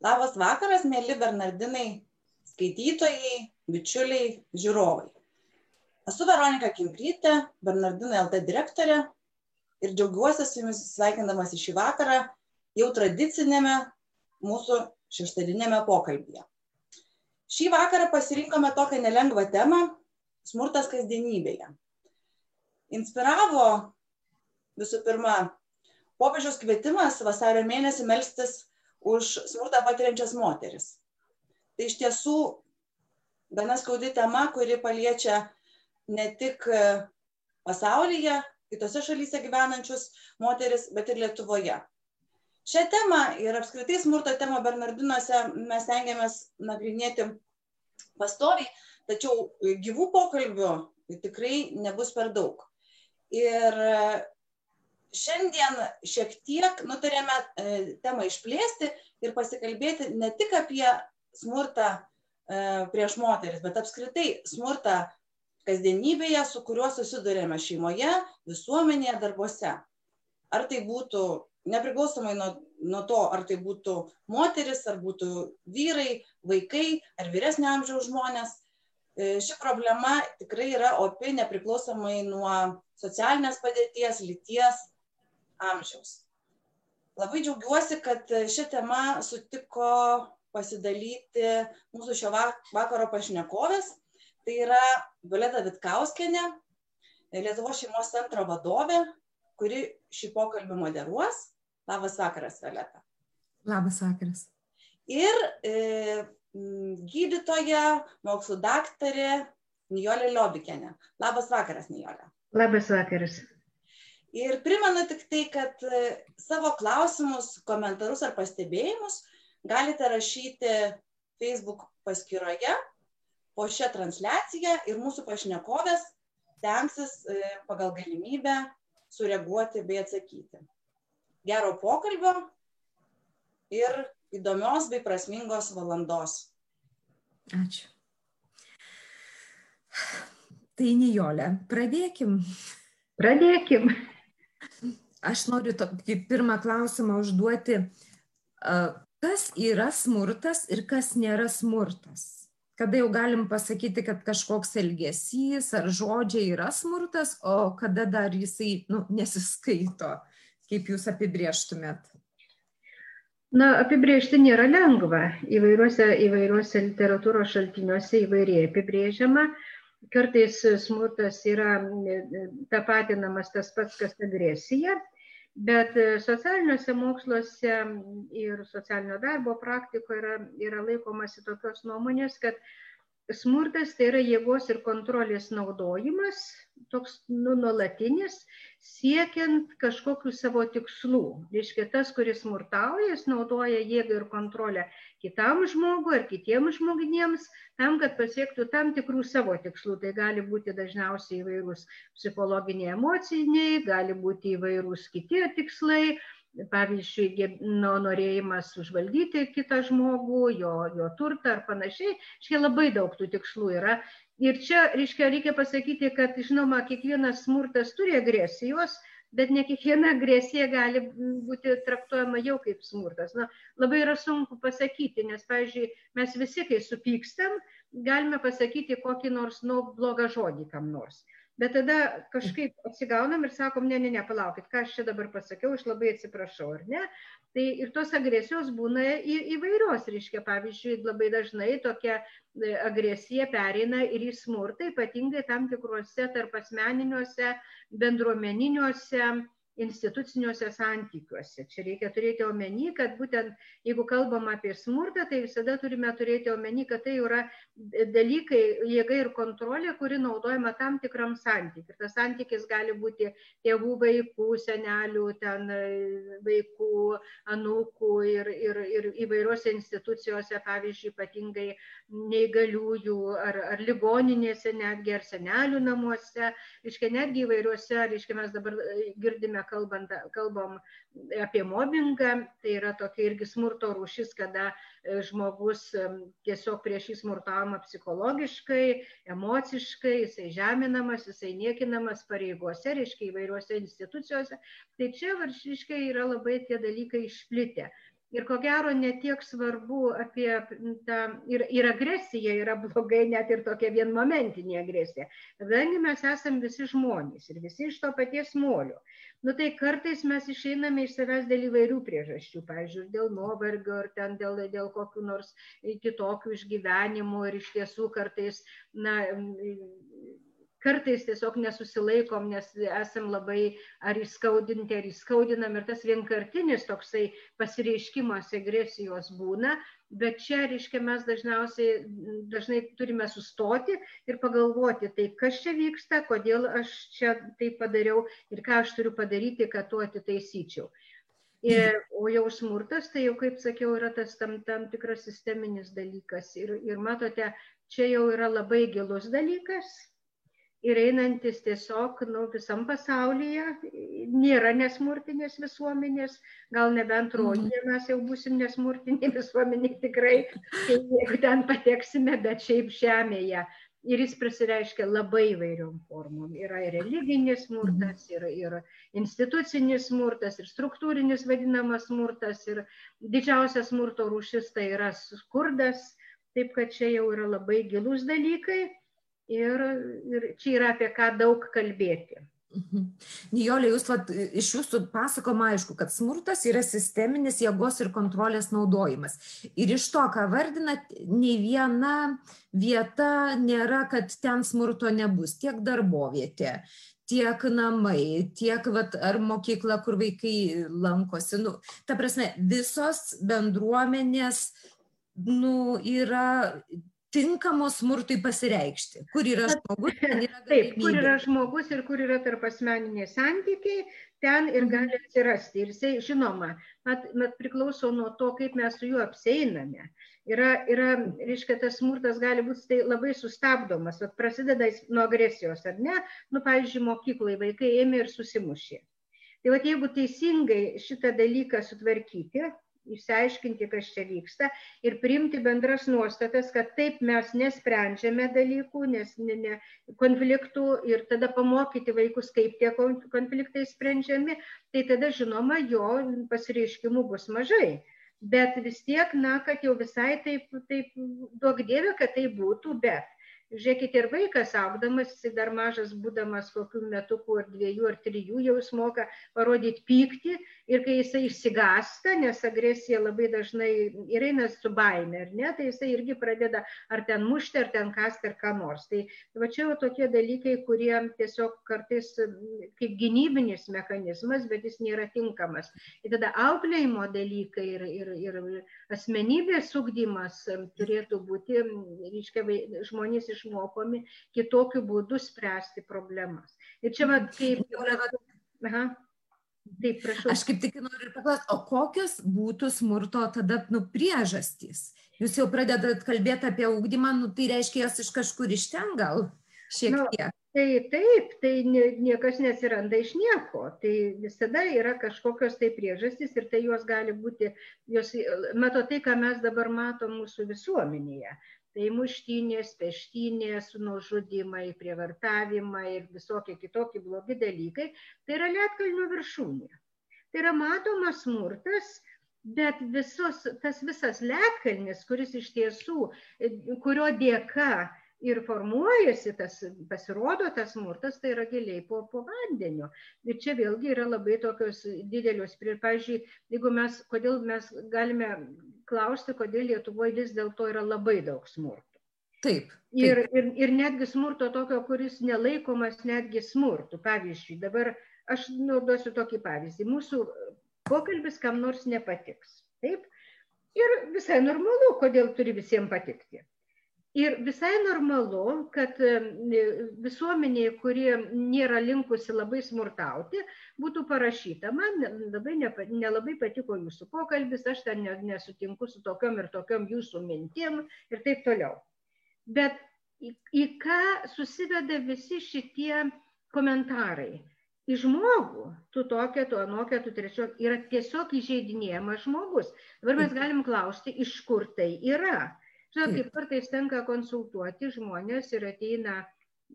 Labas vakaras, mėly Bernardinai, skaitytojai, bičiuliai, žiūrovai. Esu Veronika Kimprytė, Bernardinai LT direktorė ir džiaugiuosi su jumis sveikindamas į šį vakarą jau tradicinėme mūsų šeštadinėme pokalbėje. Šį vakarą pasirinkome tokią nelengvą temą - smurtas kasdienybėje. Inspiravo visų pirma popiežiaus kvietimas vasario mėnesį melstis už smurtą patiriančias moteris. Tai iš tiesų gana skaudi tema, kuri paliečia ne tik pasaulyje, kitose šalyse gyvenančius moteris, bet ir Lietuvoje. Šią temą ir apskritai smurto temą Bernardinuose mes tengiamės nagrinėti pastoviai, tačiau gyvų pokalbių tikrai nebus per daug. Ir šiandien šiek tiek nutarėme temą išplėsti ir pasikalbėti ne tik apie smurtą prieš moteris, bet apskritai smurtą kasdienybėje, su kuriuo susidurėme šeimoje, visuomenėje, darbuose. Ar tai būtų nepriklausomai nuo, nuo to, ar tai būtų moteris, ar būtų vyrai, vaikai, ar vyresnio amžiaus žmonės. Ši problema tikrai yra opi nepriklausomai nuo socialinės padėties, lyties, amžiaus. Labai džiaugiuosi, kad šią temą sutiko pasidalyti mūsų šio vakaro pašnekovės. Tai yra Violeta Vitkauskenė, Lietuvos šeimos centro vadovė, kuri šį pokalbį moderuos. Labas vakaras, Violeta. Labas vakaras. Ir e, gydytoja, mokslų daktarė Nijolė Liobikenė. Labas vakaras, Nijolė. Labas vakaras. Ir primenu tik tai, kad savo klausimus, komentarus ar pastebėjimus galite rašyti Facebook paskyroje po šią transliaciją ir mūsų pašnekovės tenksis pagal galimybę sureaguoti bei atsakyti. Gero pokalbio ir įdomios bei prasmingos valandos. Ačiū. Tai Nijolė, pradėkim. Pradėkim. Aš noriu tokį pirmą klausimą užduoti. Kas yra smurtas ir kas nėra smurtas? Kada jau galim pasakyti, kad kažkoks elgesys ar žodžiai yra smurtas, o kada dar jisai nu, nesiskaito, kaip jūs apibrieštumėt? Na, apibriežti nėra lengva. Įvairiuose, įvairiuose literatūros šaltiniuose įvairiai apibrėžiama. Kartais smurtas yra tapatinamas tas pats, kas agresija, bet socialiniuose moksluose ir socialinio darbo praktikoje yra, yra laikomasi tokios nuomonės, kad smurtas tai yra jėgos ir kontrolės naudojimas, toks nu, nuolatinis, siekiant kažkokių savo tikslų. Reiškia, tas, kuris smurtauja, jis naudoja jėgą ir kontrolę kitam žmogui ar kitiems žmonėms, tam, kad pasiektų tam tikrų savo tikslų. Tai gali būti dažniausiai įvairūs psichologiniai, emociniai, gali būti įvairūs kiti tikslai, pavyzdžiui, nu, norėjimas užvaldyti kitą žmogų, jo, jo turtą ar panašiai. Štai labai daug tų tikslų yra. Ir čia, reiškia, reikia pasakyti, kad, žinoma, kiekvienas smurtas turi agresijos, bet ne kiekviena agresija gali būti traktuojama jau kaip smurtas. Na, labai yra sunku pasakyti, nes, pavyzdžiui, mes visi, kai supykstam, galime pasakyti kokį nors nu, blogą žodį kam nors. Bet tada kažkaip atsigaunam ir sakom, ne, ne, ne, palaukit, ką aš čia dabar pasakiau, aš labai atsiprašau, ar ne? Tai ir tos agresijos būna į, įvairios, reiškia, pavyzdžiui, labai dažnai tokia agresija pereina ir į smurtą, ypatingai tam tikruose tarp asmeniniuose, bendruomeniniuose instituciniuose santykiuose. Čia reikia turėti omeny, kad būtent jeigu kalbam apie smurtą, tai visada turime turėti omeny, kad tai yra dalykai, jėga ir kontrolė, kuri naudojama tam tikram santykiui. Ir tas santykis gali būti tėvų vaikų, senelių, ten vaikų, anūkų ir, ir, ir įvairiuose institucijose, pavyzdžiui, ypatingai neįgaliųjų ar, ar ligoninėse netgi, ar senelių namuose, reiškia, netgi įvairiuose, reiškia, mes dabar girdime kalbant, kalbam apie mobbingą, tai yra tokia irgi smurto rūšis, kada žmogus tiesiog prieš jį smurtavama psichologiškai, emociškai, jisai žeminamas, jisai niekinamas pareigose, reiškia įvairiuose institucijose. Tai čia varšiškai yra labai tie dalykai išplitę. Ir ko gero netiek svarbu apie tą, ir, ir agresija yra blogai, net ir tokia vienmomentinė agresija. Kadangi mes esame visi žmonės ir visi iš to paties molio. Nu tai kartais mes išeiname iš savęs dėl įvairių priežasčių, pavyzdžiui, dėl nuovargio ar ten dėl, dėl kokių nors kitokių išgyvenimų ir iš tiesų kartais, na, kartais tiesiog nesusilaikom, nes esam labai ar įskaudinti, ar įskaudinam ir tas vienkartinis toksai pasireiškimas agresijos būna, bet čia, reiškia, mes dažniausiai, dažnai turime sustoti ir pagalvoti, tai kas čia vyksta, kodėl aš čia tai padariau ir ką aš turiu padaryti, kad tuo atitaisyčiau. Ir, o jau smurtas, tai jau, kaip sakiau, yra tas tam, tam tikras sisteminis dalykas. Ir, ir matote, čia jau yra labai gilus dalykas, ir einantis tiesiog nu, visam pasaulyje, nėra nesmurtinės visuomenės, gal nebent Mhm. rodė, mes jau būsim nesmurtinė visuomenė tikrai, tai jeigu ten pateksime, bet šiaip žemėje. Ir jis prisireiškia labai įvairiom formom. Yra ir religinis smurtas, ir, ir institucinis smurtas, ir struktūrinis vadinamas smurtas, ir didžiausia smurto rūšis tai yra skurdas. Taip kad čia jau yra labai gilus dalykai ir, ir čia yra apie ką daug kalbėti. Mhm. Nijolė, jūs vat, iš jūsų pasakoma aišku, kad smurtas yra sisteminis jėgos ir kontrolės naudojimas. Ir iš to, ką vardinat, nei viena vieta nėra, kad ten smurto nebus. Tiek darbovietė, tiek namai, tiek vat, ar mokykla, kur vaikai lankosi. Nu, ta prasme, visos bendruomenės nu, yra tinkamos smurtui pasireikšti. Kur yra žmogus, ten yra Taip, kur galimybė. yra žmogus ir kur yra tarp asmeniniai santykiai, ten ir gali atsirasti. Ir jisai, žinoma, mat, mat priklauso nuo to, kaip mes su juo apseiname. Yra, yra reiškia, tas smurtas gali būti tai labai sustabdomas, vat prasideda jis nuo agresijos, ar ne? Nu, pavyzdžiui, mokyklai vaikai ėmė ir susimušė. Tai vat, jeigu teisingai šitą dalyką sutvarkyti, išsiaiškinti, kas čia vyksta ir priimti bendras nuostatas, kad taip mes nesprendžiame dalykų, nes ne, ne, konfliktų ir tada pamokyti vaikus, kaip tie kon- konfliktai sprendžiami, tai tada žinoma, jo pasireiškimų bus mažai. Bet vis tiek, na, kad jau visai taip, taip duok dievė, kad tai būtų, bet Žiūrėkite, ir vaikas augdamas, jis dar mažas būdamas kokių metukų ar dviejų ar trijų, jau jis moka parodyti pyktį ir kai jisai išsigasta, nes agresija labai dažnai ir eina su baime, ar ne, tai jisai irgi pradeda ar ten mušti, ar ten kasti, ar ką nors. Tai va čia jau tokie dalykai, kurie tiesiog kartais kaip gynybinis mechanizmas, bet jis nėra tinkamas. Ir tada auklėjimo dalykai ir, ir, ir asmenybės ugdymas turėtų būti, reiškia, žmonės išmokomi kitokiu būdu spręsti problemas. Ir čia, va, kaip... Aha. Taip, prašau. Aš kaip tik noriu paklausti, o kokios būtų smurto tada nu, priežastys? Jūs jau pradedat kalbėti apie ūkdymą, nu, tai reiškia, jos iš kažkur iš ten gal šiek Nu, tiek. Tai taip, tai nie- niekas nesiranda iš nieko. Tai visada yra kažkokios tai priežastys ir tai jos gali būti, jos, mato tai, ką mes dabar matom mūsų visuomenėje. Tai muštynės, peštynės, nužudimai, prievartavimai ir visokie kitokie blogi dalykai. Tai yra lietkalnio viršūnė. Tai yra matomas smurtas, bet visos, tas visas lietkalnis, kuris iš tiesų, kurio dėka ir formuojasi tas, pasirodo tas smurtas, tai yra giliai po, po vandeniu. Ir čia vėlgi yra labai tokios didelios, pavyzdžiui, jeigu mes, kodėl mes galime klausti, kodėl Lietuvoje vis dėlto yra labai daug smurto. Taip. Ir, ir, ir netgi smurto tokio, kuris nelaikomas netgi smurtu. Pavyzdžiui, dabar aš naudosiu tokį pavyzdį. Mūsų pokalbis kam nors nepatiks. Taip? Ir visai normalu, kodėl turi visiems patikti. Ir visai normalu, kad visuomenėje, kurie nėra linkusi labai smurtauti, būtų parašyta, man labai nepa, nelabai patiko jūsų pokalbis, aš ten ne- nesutinku su tokiom ir tokiom jūsų mintim ir taip toliau. Bet į, į ką susiveda visi šitie komentarai? Į žmogų, tu tokia, tu anokia, tu trečio, yra tiesiog įžeidinėjamas žmogus. Dabar mes galim klausti, iš kur tai yra. Žinot, kaip kartais tenka konsultuoti žmonės ir ateina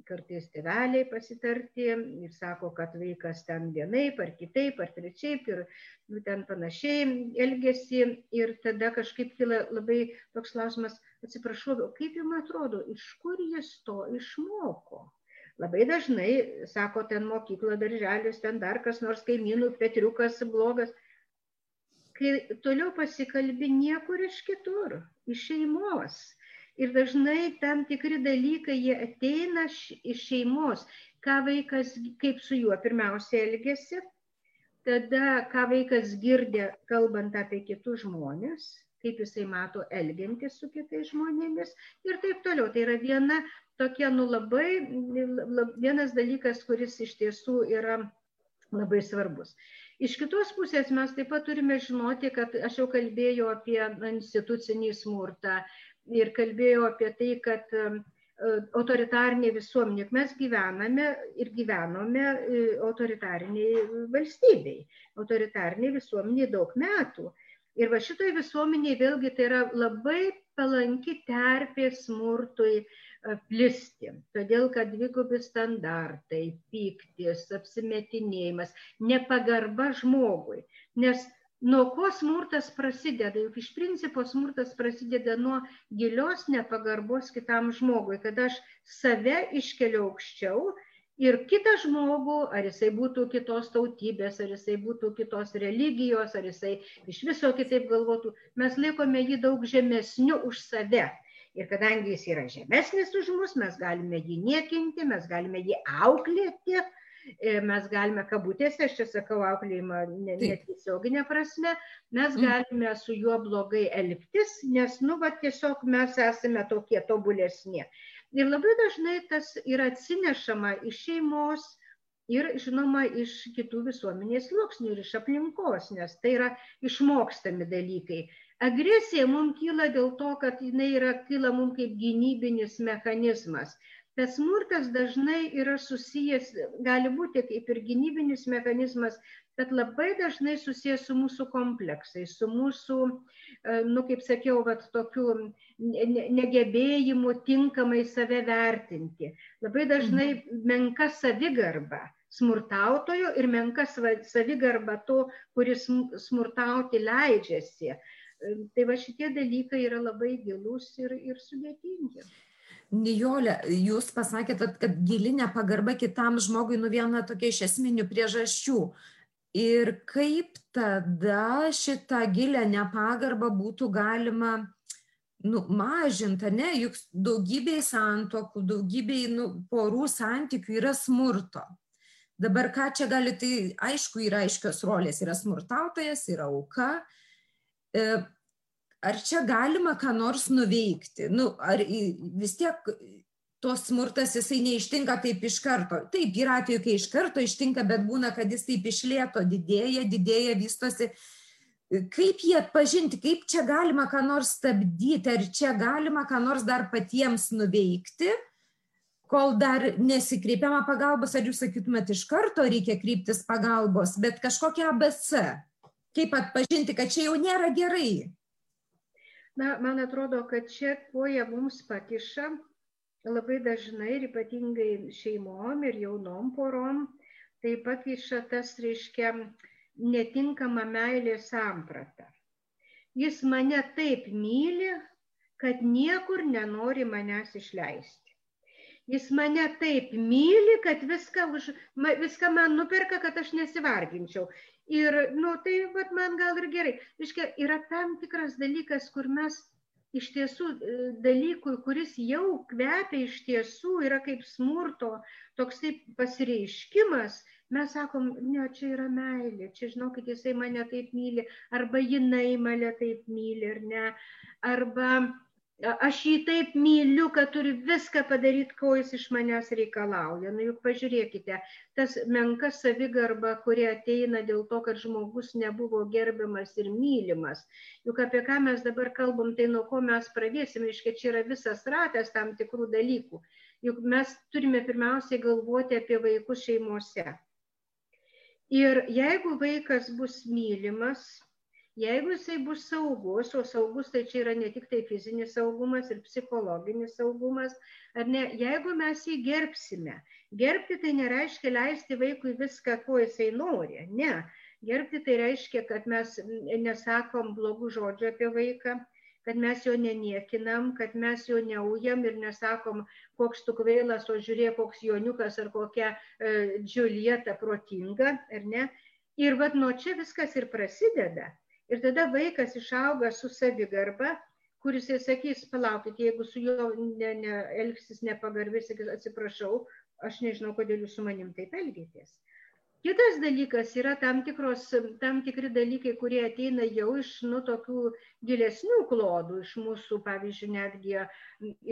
kartais tėveliai pasitarti ir sako, kad vaikas ten vienaip ar kitaip ar trečiaip ir nu, ten panašiai elgesi ir tada kažkaip kyla labai toks klausimas, atsiprašau, kaip jums atrodo, iš kur jis to išmoko? Labai dažnai, sako, ten mokykla, darželis, ten dar kas nors kaimynų, petriukas blogas. Kai toliau pasikalbi niekur iš kitur, iš šeimos Ir dažnai tam tikri dalykai, jie ateina iš šeimos, ką vaikas, kaip su juo pirmiausia elgesi, tada ką vaikas girdė, kalbant apie kitus žmonės, kaip jisai mato elgiantis su kitais žmonėmis ir taip toliau. Tai yra viena tokia, nu labai, vienas dalykas, kuris iš tiesų yra labai svarbus. Iš kitos pusės mes taip pat turime žinoti, kad aš jau kalbėjau apie institucinį smurtą, ir kalbėjo apie tai, kad e, autoritarnė visuomenė, mes gyvename ir gyvenome e, autoritariniai valstybei, autoritariniai visuomeniai daug metų. Ir va šitoj visuomeniai vėlgi tai yra labai palanki terpė smurtui plisti. Todėl, kad dvigubi standartai, pyktis, apsimetinėjimas, nepagarba žmogui. Nes nuo ko smurtas prasideda juk iš principo smurtas prasideda nuo gilios nepagarbos kitam žmogui kad aš save iškeliu aukščiau ir kitą žmogų ar jisai būtų kitos tautybės ar jisai būtų kitos religijos ar jisai iš viso kitaip galvotų mes laikome jį daug žemesniu už save ir kadangi jis yra žemesnis už mus mes galime jį niekinti mes galime jį auklėti E, mes galime kabutėse, aš čia sakau auklėjimą netiesioginė prasme, mes mm. galime su juo blogai elgtis, nes, nu, va, tiesiog mes esame tokie tobulesni. Ir labai dažnai tas yra atsinešama iš šeimos ir, žinoma, iš kitų visuomenės sluoksnių ir iš aplinkos, nes tai yra išmokstami dalykai. Agresija mums kyla dėl to, kad jinai yra kyla mums kaip gynybinis mechanizmas bet smurtas dažnai yra susijęs, gali būti kaip ir gynybinis mechanizmas, bet labai dažnai susijęs su mūsų kompleksais, su mūsų, e, nu, kaip sakiau, vat, tokiu negebėjimu tinkamai save vertinti. Labai dažnai menka savigarba smurtautojo ir menka savigarba to, kuris smurtauti leidžiasi. Tai va šitie dalykai yra labai gilus ir, ir sudėtingi. Nijolė, jūs pasakėte, kad gilinė pagarba kitam žmogui nu viena tokia iš esminių priežasčių. Ir kaip tada šitą gilę nepagarbą būtų galima nu, mažinti, ne? Juk daugybėj santokų, daugybėj nu, porų santykių yra smurto. Dabar ką čia gali, tai aišku, yra aiškios rolės, yra smurtautojas, yra auka. E, ar čia galima ką nors nuveikti? Nu, ar vis tiek tos smurtas jisai neištinka taip iš karto. Taip, yra atveju, kai iš karto ištinka, bet būna, kad jis taip išlėto didėja, didėja, vystosi. Kaip jį atpažinti, kaip čia galima ką nors stabdyti, ar čia galima ką nors dar patiems nuveikti, kol dar nesikreipiama pagalbos, ar jūs sakytumėt iš karto reikia kryptis pagalbos, bet kažkokia ABC. Kaip atpažinti, kad čia jau nėra gerai. Na, man atrodo, kad čia koja mums pakiša labai dažnai ir ypatingai šeimom ir jaunom porom, tai pakiša tas, reiškia, netinkama meilė samprata. Jis mane taip myli, kad niekur nenori manęs išleisti. Jis mane taip myli, kad viską, už, viską man nuperka, kad aš nesivarginčiau. Ir, nu, tai vat, man gal ir gerai. Iškia, yra tam tikras dalykas, kur mes iš tiesų e, dalykui, kuris jau kvepia iš tiesų, yra kaip smurto, toksai pasireiškimas, mes sakom, ne, čia yra meilė, čia žinokit, jisai mane taip myli, arba jinai mane taip myli, ar ne, arba aš jį taip myliu, kad turi viską padaryti, ko jis iš manęs reikalauja. Nu juk pažiūrėkite, tas menka savigarba, kurie ateina dėl to, kad žmogus nebuvo gerbiamas ir mylimas. Juk apie ką mes dabar kalbam, tai nuo ko mes pradėsim, reiškia, čia yra visas ratas tam tikrų dalykų. Juk mes turime pirmiausiai galvoti apie vaikus šeimose. Ir jeigu vaikas bus mylimas, Jeigu jisai bus saugus, o saugus tai čia yra ne tik tai fizinis saugumas ir psichologinis saugumas, ar ne, jeigu mes jį gerbsime, gerbti tai nereiškia leisti vaikui viską, ko jisai nori, ne. Gerbti tai reiškia, kad mes nesakom blogų žodžių apie vaiką, kad mes jo neniekinam, kad mes jo neujam ir nesakom, koks tu kvailas, o žiūrėk, koks joniukas ar kokia e, džiulieta protinga, ar ne. Ir vad nuo čia viskas ir prasideda. Ir tada vaikas išauga su savigarba, kuris jis sakys, palaukit, jeigu su juo ne, ne, elgsis nepagarbiai, sakys, atsiprašau, aš nežinau, kodėl jūs su manim taip elgėtės. Kitas dalykas yra tam, tikros, tam tikri dalykai, kurie ateina jau iš nu, tokių gilesnių klodų, iš mūsų, pavyzdžiui, netgi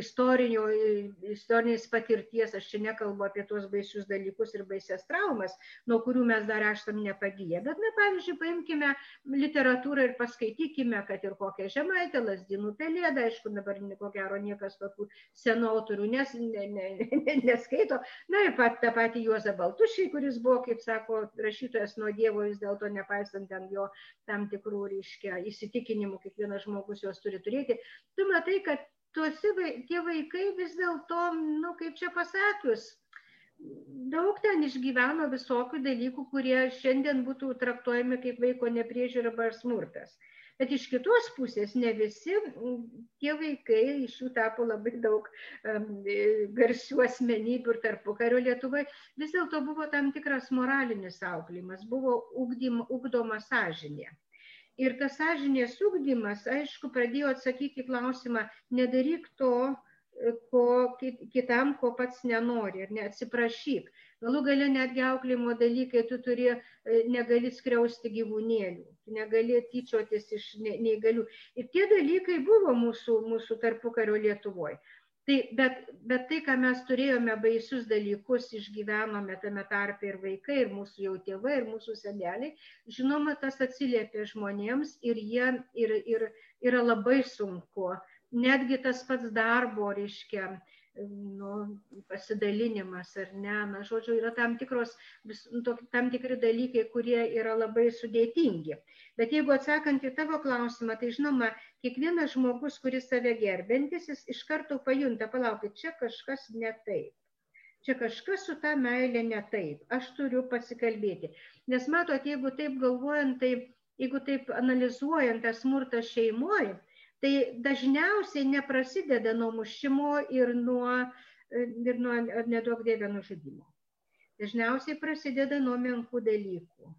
istorinės patirties, aš čia nekalbu apie tuos baisius dalykus ir baises traumas, nuo kurių mes dar esam nepagyję, bet, na, pavyzdžiui, paimkime literatūrą ir paskaitykime, kad ir kokią žemaitę, lasdinų pelėdą, aišku, dabar ko gero niekas tokių senų autorių nes, ne, ne, ne, neskaito, na ir pat tą patį Juozą Baltušį, kuris buvo, kaip sako, rašytojas nuo Dievo, vis dėlto nepaisant ten jo tam tikrų, reiškia, įsitikinimų, kiekvienas žmogus juos turi turėti, tu matai, kad tuose, tie vaikai vis dėlto, nu, kaip čia pasakius, daug ten išgyveno visokių dalykų, kurie šiandien būtų traktuojami kaip vaiko nepriežiūra arba smurtas. Bet iš kitos pusės ne visi tie vaikai, iš jų tapo labai daug um, garsių asmenybių ir tarpukario Lietuvoje, vis dėlto buvo tam tikras moralinis auklėjimas, buvo ugdym, ugdoma sąžinė. Ir tas sąžinės ugdymas, aišku, pradėjo atsakyti klausimą, nedaryk to, ko kitam, ko pats nenori, ir neatsiprašyk. Galų gale netgi auklimo dalykai, tu turi, e, negali skriausti gyvūnėlių, negali tyčiotis iš neįgalių. Ir tie dalykai buvo mūsų, mūsų tarpukario Lietuvoje. Tai, bet, bet tai, ką mes turėjome baisius dalykus, išgyvenome tame tarpe ir vaikai, ir mūsų jau tėvai, ir mūsų seneliai, žinoma, tas atsiliepia žmonėms ir jie ir, ir, yra labai sunku. Netgi tas pats darbo, reiškia, nu, pasidalinimas ar ne, na, žodžiu, yra tam, tikros, vis, nu, tam tikri dalykai, kurie yra labai sudėtingi. Bet jeigu atsakant į tavo klausimą, tai žinoma, kiekvienas žmogus, kuris save gerbintis, jis iš karto pajunta, palaukit, čia kažkas ne taip. Čia kažkas su ta meilė ne taip. Aš turiu pasikalbėti. Nes matot, jeigu taip galvojant, tai jeigu taip analizuojant tą smurtą šeimoje, tai dažniausiai neprasideda nuo mušimo ir nuo, ir nuo nedaug dievę nužudimo. Dažniausiai prasideda nuo menkų dalykų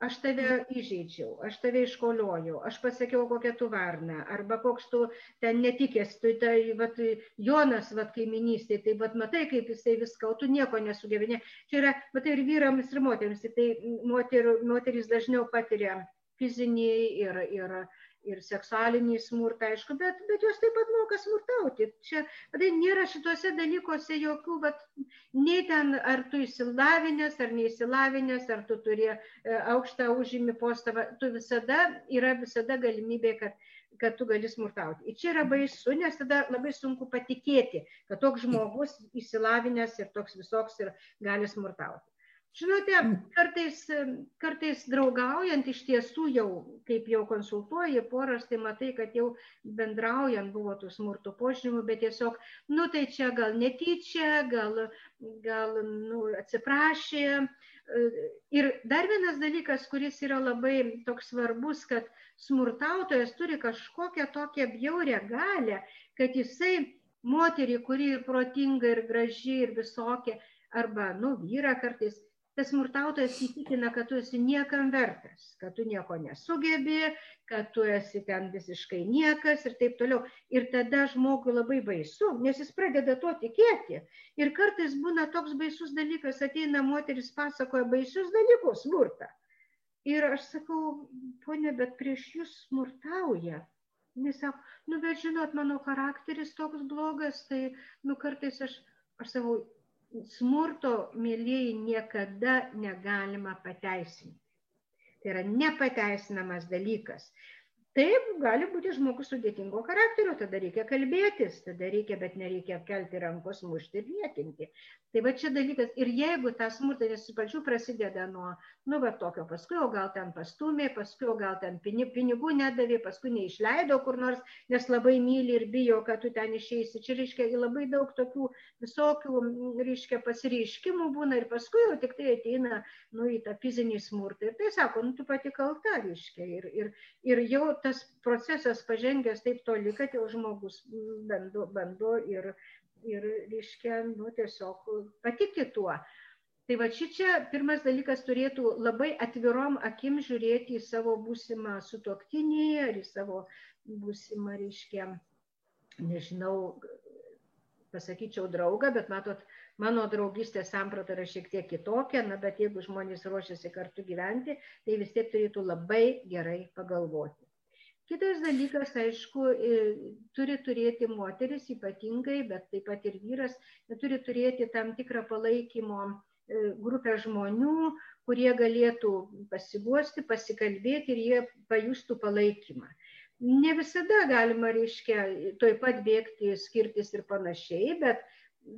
aš tave įžeidžiau, aš tave iškoliojau, aš pasakiau, kokia tu varna, arba koks tu ten netikės, tu tai, vat, Jonas, vat, kaiminystė, tai, vat, matai, kaip jisai viską, tu nieko nesugebinė. Čia yra, matai, ir vyrams, ir moteriams, tai moter, moteris dažniau patiria fizinį ir, ir, ir seksualinį smurtą, aišku, bet, bet jos taip pat moka smurtauti. Čia tai nėra šituose dalykuose jokių, bet nei ten ar tu įsilavinęs, ar neįsilavinęs, ar tu turi e, aukštą užimį postą, tu visada yra visada galimybė, kad kad tu gali smurtauti. Ir čia yra baisu, nes tada labai sunku patikėti, kad toks žmogus įsilavinęs ir toks visoks ir gali smurtauti. Žinote, kartais, kartais draugaujant iš tiesų jau, kaip jau konsultuoji poras, tai matai, kad jau bendraujant buvo tų smurto požymų, bet tiesiog, nu tai čia gal netyčia, gal, gal nu, atsiprašė. Ir dar vienas dalykas, kuris yra labai toks svarbus, kad smurtautojas turi kažkokią tokią bjaurę galę, kad jisai moterį, kuri ir protinga, ir graži, ir visokia, arba, nu, vyra kartais, tas smurtautojas įtikina, kad tu esi niekam vertas, kad tu nieko nesugebi, kad tu esi ten visiškai niekas ir taip toliau. Ir tada žmogui labai baisu, nes jis pradeda tuo tikėti. Ir kartais būna toks baisus dalykas, ateina moteris, pasakoja baisius dalykus, smurtą. Ir aš sakau, ponė, bet prieš jūs smurtauja. Jis sako, nu bet žinot, mano charakteris toks blogas, tai nu kartais aš, aš savo smurto, mėlyjei, niekada negalima pateisinti. Tai yra nepateisinamas dalykas. taip gali būti žmogus sudėtingo charakterio tada reikia kalbėtis tada reikia bet nereikia kelti rankos mušti ir niekinti tai va čia dalykas. Ir jeigu tas smurtas iš pradžių prasideda nuo nu va tokio paskui o gal ten pastūmė paskui o gal ten pini pinigų nedavė paskui neišleido kur nors nes labai myli ir bijo kad tu ten išeisi. Čia reiškia labai daug tokių visokių reiškia pasireiškimų būna ir paskui jau tiktai ateina nu į tą fizinį smurtą. Ir tai sako nu tu pati kalta reiškia. Ir ir ir jau tas procesas pažengęs taip toli, kad jau žmogus bando, bando ir, ir reiškia, nu, tiesiog patikti tuo. Tai va čia pirmas dalykas turėtų labai atvirom akim žiūrėti į savo būsimą sutoktinį ar į savo būsimą, reiškia, nežinau, pasakyčiau draugą, bet matot, mano draugystės samprata yra šiek tiek kitokia, na, bet jeigu žmonės ruošiasi kartu gyventi, tai vis tiek turėtų labai gerai pagalvoti. Kitas dalykas, aišku, e, turi turėti moteris ypatingai, bet taip pat ir vyras, turi turėti tam tikrą palaikymo e, grupę žmonių, kurie galėtų pasiguosti, pasikalbėti ir jie pajustų palaikymą. Ne visada galima, reiškia, toj pat bėgti, skirtis ir panašiai, bet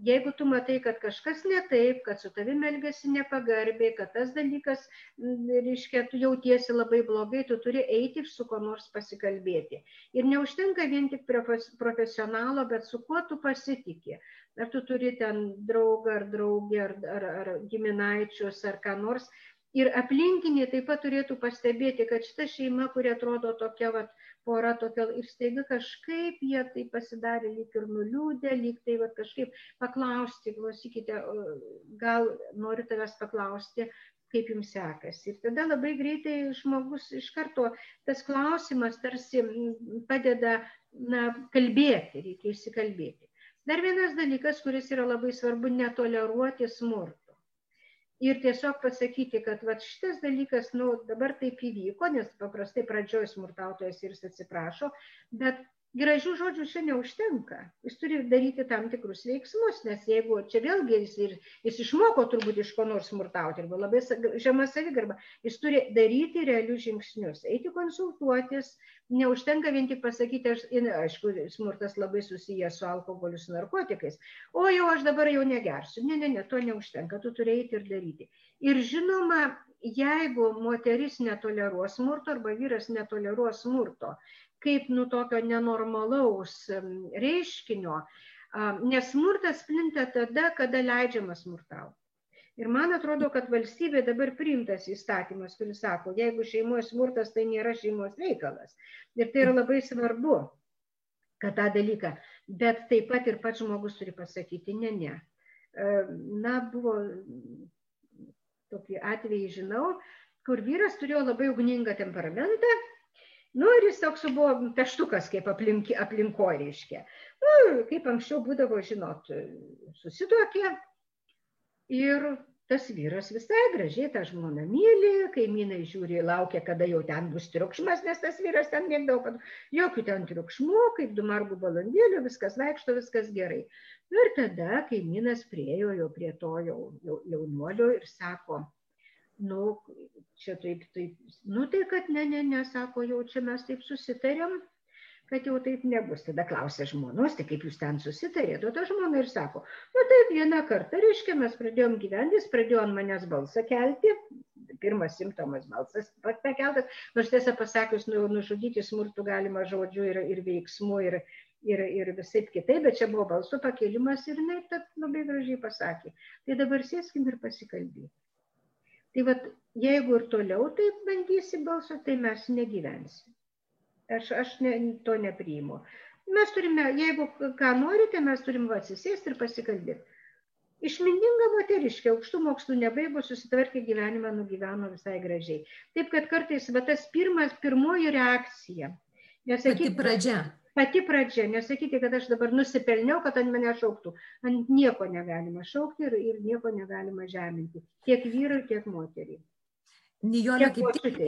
jeigu tu matai, kad kažkas ne taip, kad su tavimi elgesi nepagarbiai, kad tas dalykas, reiškia, tu jautiesi labai blogai, tu turi eiti ir su kuo nors pasikalbėti. Ir neužtenka vien tik profesionalo, bet su kuo tu pasitikė. Ar tu turi ten draugą ar draugę ar, ar, ar giminaičius ar ką nors. Ir aplinkiniai taip pat turėtų pastebėti, kad šita šeima, kuri atrodo tokia, vat, pora tokia ir staiga kažkaip jie tai pasidarė lyg ir nuliūdę, lyg tai va, kažkaip paklausti, klausykite, gal noriu tavęs paklausti, kaip jums sekasi. Ir tada labai greitai žmogus iš karto tas klausimas tarsi padeda na, kalbėti, reikia įsikalbėti. Dar vienas dalykas, kuris yra labai svarbu, netoleruoti smurto ir tiesiog pasakyti, kad vat, šitas dalykas, nu, dabar taip įvyko, nes paprastai pradžioj smurtautojas ir jis atsiprašo, bet gražių žodžių čia neužtenka. Jis turi daryti tam tikrus veiksmus, nes jeigu čia vėlgi jis, ir, jis išmoko turbūt iš ko nors smurtauti, arba labai žema savigarba, jis turi daryti realius žingsnius, eiti konsultuotis, neužtenka vien tik pasakyti, aš, aišku, smurtas labai susijęs su alkoholiu, su narkotikais, o jau aš dabar jau negersiu. Ne, ne, ne, to neužtenka, tu turi eiti ir daryti. Ir žinoma, jeigu moteris netoleruos smurto arba vyras netoleruos smurto, kaip nu tokio nenormalaus reiškinio, nes smurtas plinta tada, kada leidžiama smurtauti. Ir man atrodo, kad valstybė dabar priimtas įstatymas, kuris sako, jeigu šeimoje smurtas, tai nėra šeimos reikalas. Ir tai yra labai svarbu, kad tą dalyką. Bet taip pat ir pats žmogus turi pasakyti, ne, ne. Na, buvo tokį atvejį, žinau, kur vyras turėjo labai ugningą temperamentą Nu ir jis toks buvo peštukas, kaip aplink, aplinkoje reiškia. Nu, kaip anksčiau būdavo, žinot, susituokė ir tas vyras visai gražiai tą žmoną myli, kaimynai žiūri, laukia, kada jau ten bus triukšmas, nes tas vyras ten mėgdavo, kad jokių ten triukšmų, kaip du margų balandėlių, viskas vaikšto, viskas gerai. Nu, ir tada kaimynas priejo jau prie to jau, jau, jaunuolio ir sako, nu, čia taip, taip, nu tai kad ne, ne, ne, sako, jau čia mes taip susitarėm, kad jau taip nebus. Tada klausė žmonos, tai kaip jūs ten susitarėte, o ta žmona ir sako, nu taip vieną kartą, reiškia, mes pradėjom gyventi, jis pradėjo ant manęs balsą kelti, pirmas simptomas balsas pakeltas, nors tiesą pasakius, nu, nužudyti smurtų galima žodžiu ir, ir veiksmu, ir, ir, ir visai kitaip, bet čia buvo balso pakelimas ir jinai taip labai gražiai pasakė. Tai dabar sėskim ir pasikalbėti. Tai vat, jeigu ir toliau taip bandysi balso, tai mes negyvensim. Aš, aš ne, to nepriimu. Mes turime, jeigu ką norite, mes turim atsisėsti ir pasikalbėti. Išmintinga moteriškė, aukštų mokslų nebaigus, susitvarkė gyvenimą, nugyveno visai gražiai. Taip kad kartais va, tas pirmas, pirmoji reakcija. Nesakyti, Pati pradžia pati pradžia, nesakyti, kad aš dabar nusipelniau, kad ant mane šauktų. Ant nieko negalima šaukti ir, ir nieko negalima žeminti. Tiek vyrui, tiek moteriai. Nijolė, kaip tik.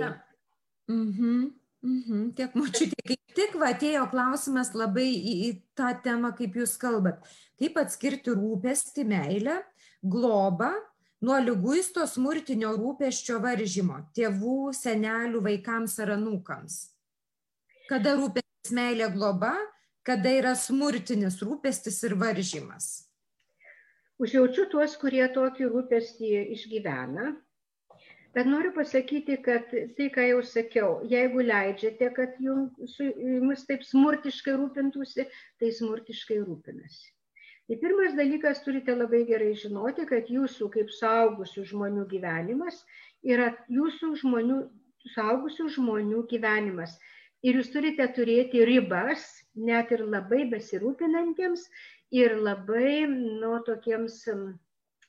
Mhm. Mhm, tiek močiutė, kaip tik va, atėjo klausimas labai į, į tą temą, kaip jūs kalbat. Kaip atskirti rūpestį, meilę, globą nuo lyguisto smurtinio rūpeščio varžymo tėvų, senelių, vaikams ar anūkams? Kada rūpestis meilė globa, kada yra smurtinis rūpestis ir varžymas. Užjaučiu tuos, kurie tokį rūpestį išgyvena. Bet noriu pasakyti, kad tai, ką jau sakiau, jeigu leidžiate, kad jums, jums taip smurtiškai rūpintųsi, tai smurtiškai rūpinasi. Tai pirmas dalykas turite labai gerai žinoti, kad jūsų kaip saugusių žmonių gyvenimas yra jūsų žmonių, saugusių žmonių gyvenimas ir jūs turite turėti ribas, net ir labai besirūpinantiems ir labai, nu, tokiems,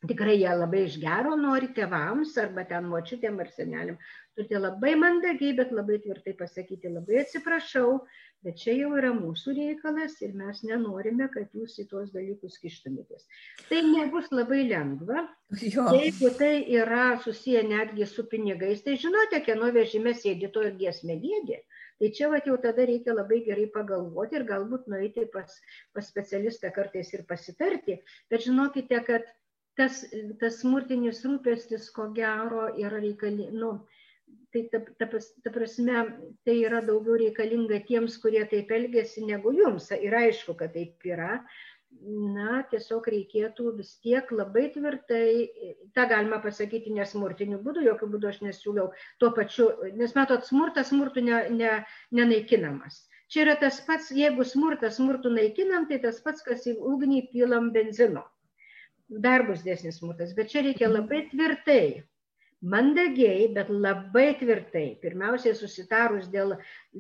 tikrai jie labai iš gero nori tėvams arba ten močiutėm ar seneliam. Turite labai mandagiai, bet labai tvirtai pasakyti, labai atsiprašau, bet čia jau yra mūsų reikalas ir mes nenorime, kad jūs į tuos dalykus kištumėtės. Tai nebus labai lengva. Jo. Jeigu tai yra susiję netgi su pinigais, tai žinote, kieno vežime sėdi to ir giesmė gėdė. Tai čia vat, jau tada reikia labai gerai pagalvoti ir galbūt nueiti pas, pas specialistą kartais ir pasitarti. Bet žinokite, kad tas, tas smurtinis rūpestis, ko gero, yra reikalingas. Nu, tai ta, ta, ta prasme, tai yra daugiau reikalinga tiems, kurie taip elgesi, negu jums. Ir aišku, kad taip yra, na, tiesiog reikėtų vis tiek labai tvirtai, tą galima pasakyti nesmurtiniu būdu, jokių būdų aš nesiūliau tuo pačiu, nes matot, smurtas smurtų ne, ne, nenaikinamas. Čia yra tas pats, jeigu smurtas smurtų naikinam, tai tas pats, kas į ugnį pilam benzino. Dar bus dėsnis smurtas, bet čia reikia labai tvirtai mandagiai, bet labai tvirtai, pirmiausiai susitarus dėl,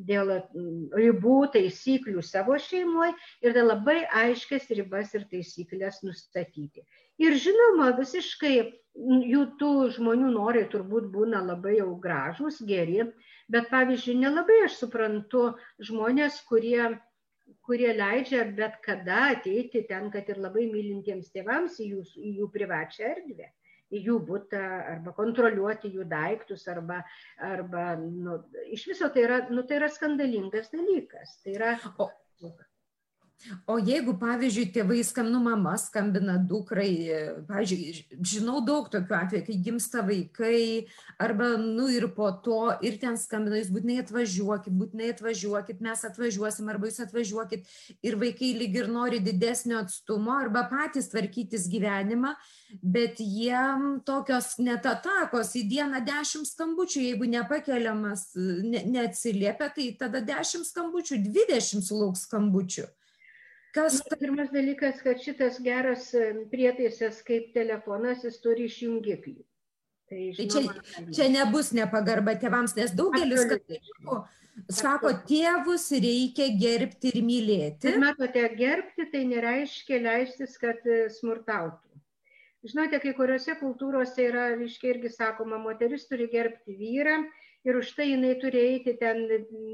dėl mm, ribų, taisyklių savo šeimoje ir dėl labai aiškias ribas ir taisyklės nustatyti. Ir žinoma, visiškai mm, jų tų žmonių norai turbūt būna labai jau gražus, geri, bet pavyzdžiui, nelabai aš suprantu žmonės, kurie kurie leidžia bet kada ateiti ten, kad ir labai mylintiems tėvams į jų, į jų privačią erdvę į jų butą arba kontroliuoti jų daiktus arba, arba nu, iš viso tai yra, nu, tai yra skandalingas dalykas. Tai yra, o, O jeigu, pavyzdžiui, tėvai skambina, mama skambina dukrai, pavyzdžiui, žinau daug tokių atvejų, kai gimsta vaikai, arba, nu ir po to, ir ten skambina, jūs būtinai atvažiuokit, būtinai atvažiuokit, mes atvažiuosim, arba jūs atvažiuokit, ir vaikai lyg ir nori didesnio atstumo, arba patys tvarkytis gyvenimą, bet jiem tokios net atakos į dieną dešimt skambučių, jeigu nepakeliamas, ne, neatsiliepia, tai tada dešimt skambučių, dvidešimt sulauks skambučių. Kas Na, pirmas dalykas, kad šitas geras prietaisas kaip telefonas, jis turi išjungiklį. Tai, žinoma, tai čia, čia nebus nepagarba tėvams, nes daugelis katalikų sako, tėvus reikia gerbti ir mylėti. Bet matote, gerbti tai nereiškia leistis, kad e, smurtautų. Žinote, kai kuriuose kultūrose yra, reiškia, irgi sakoma, moteris turi gerbti vyrą, ir už tai jinai turi eiti ten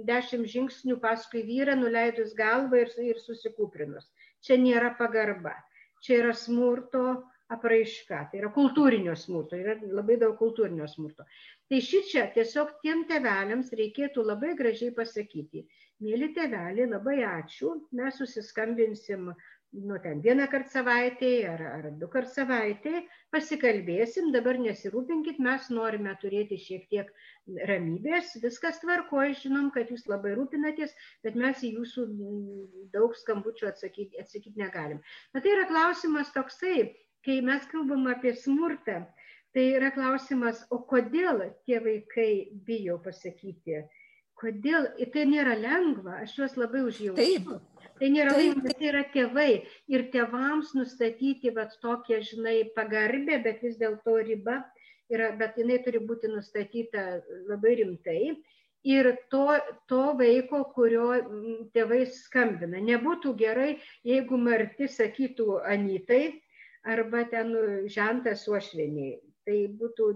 dešimt žingsnių paskui vyrą, nuleidus galvą ir, ir susikūprinus. Čia nėra pagarba, čia yra smurto apraiška, tai yra kultūrinio smurto, yra labai daug kultūrinio smurto. Tai šį čia tiesiog tiem teveliams reikėtų labai gražiai pasakyti, mėly teveliai, labai ačiū, mes susiskambinsim nu, ten vieną kartą savaitėje ar, ar du kartus savaitėje, pasikalbėsim, dabar nesirūpinkit, mes norime turėti šiek tiek ramybės, viskas tvarkoja, žinom, kad jūs labai rūpinatės, bet mes į jūsų daug skambučių atsakyti, atsakyti negalim. Bet tai yra klausimas toksai, kai mes kalbam apie smurtą, tai yra klausimas, o kodėl tie vaikai bijo pasakyti, kodėl, tai nėra lengva, aš juos labai užjaučiu. Taip Tai nėra vaikas, tai yra tėvai. Ir tėvams nustatyti vat, tokią, žinai, pagarbę, bet vis dėlto riba yra, bet jinai turi būti nustatyta labai rimtai. Ir to, to vaiko, kurio tėvai skambina. Nebūtų gerai, jeigu Marti sakytų Anytai arba ten žentas uošveniai tai būtų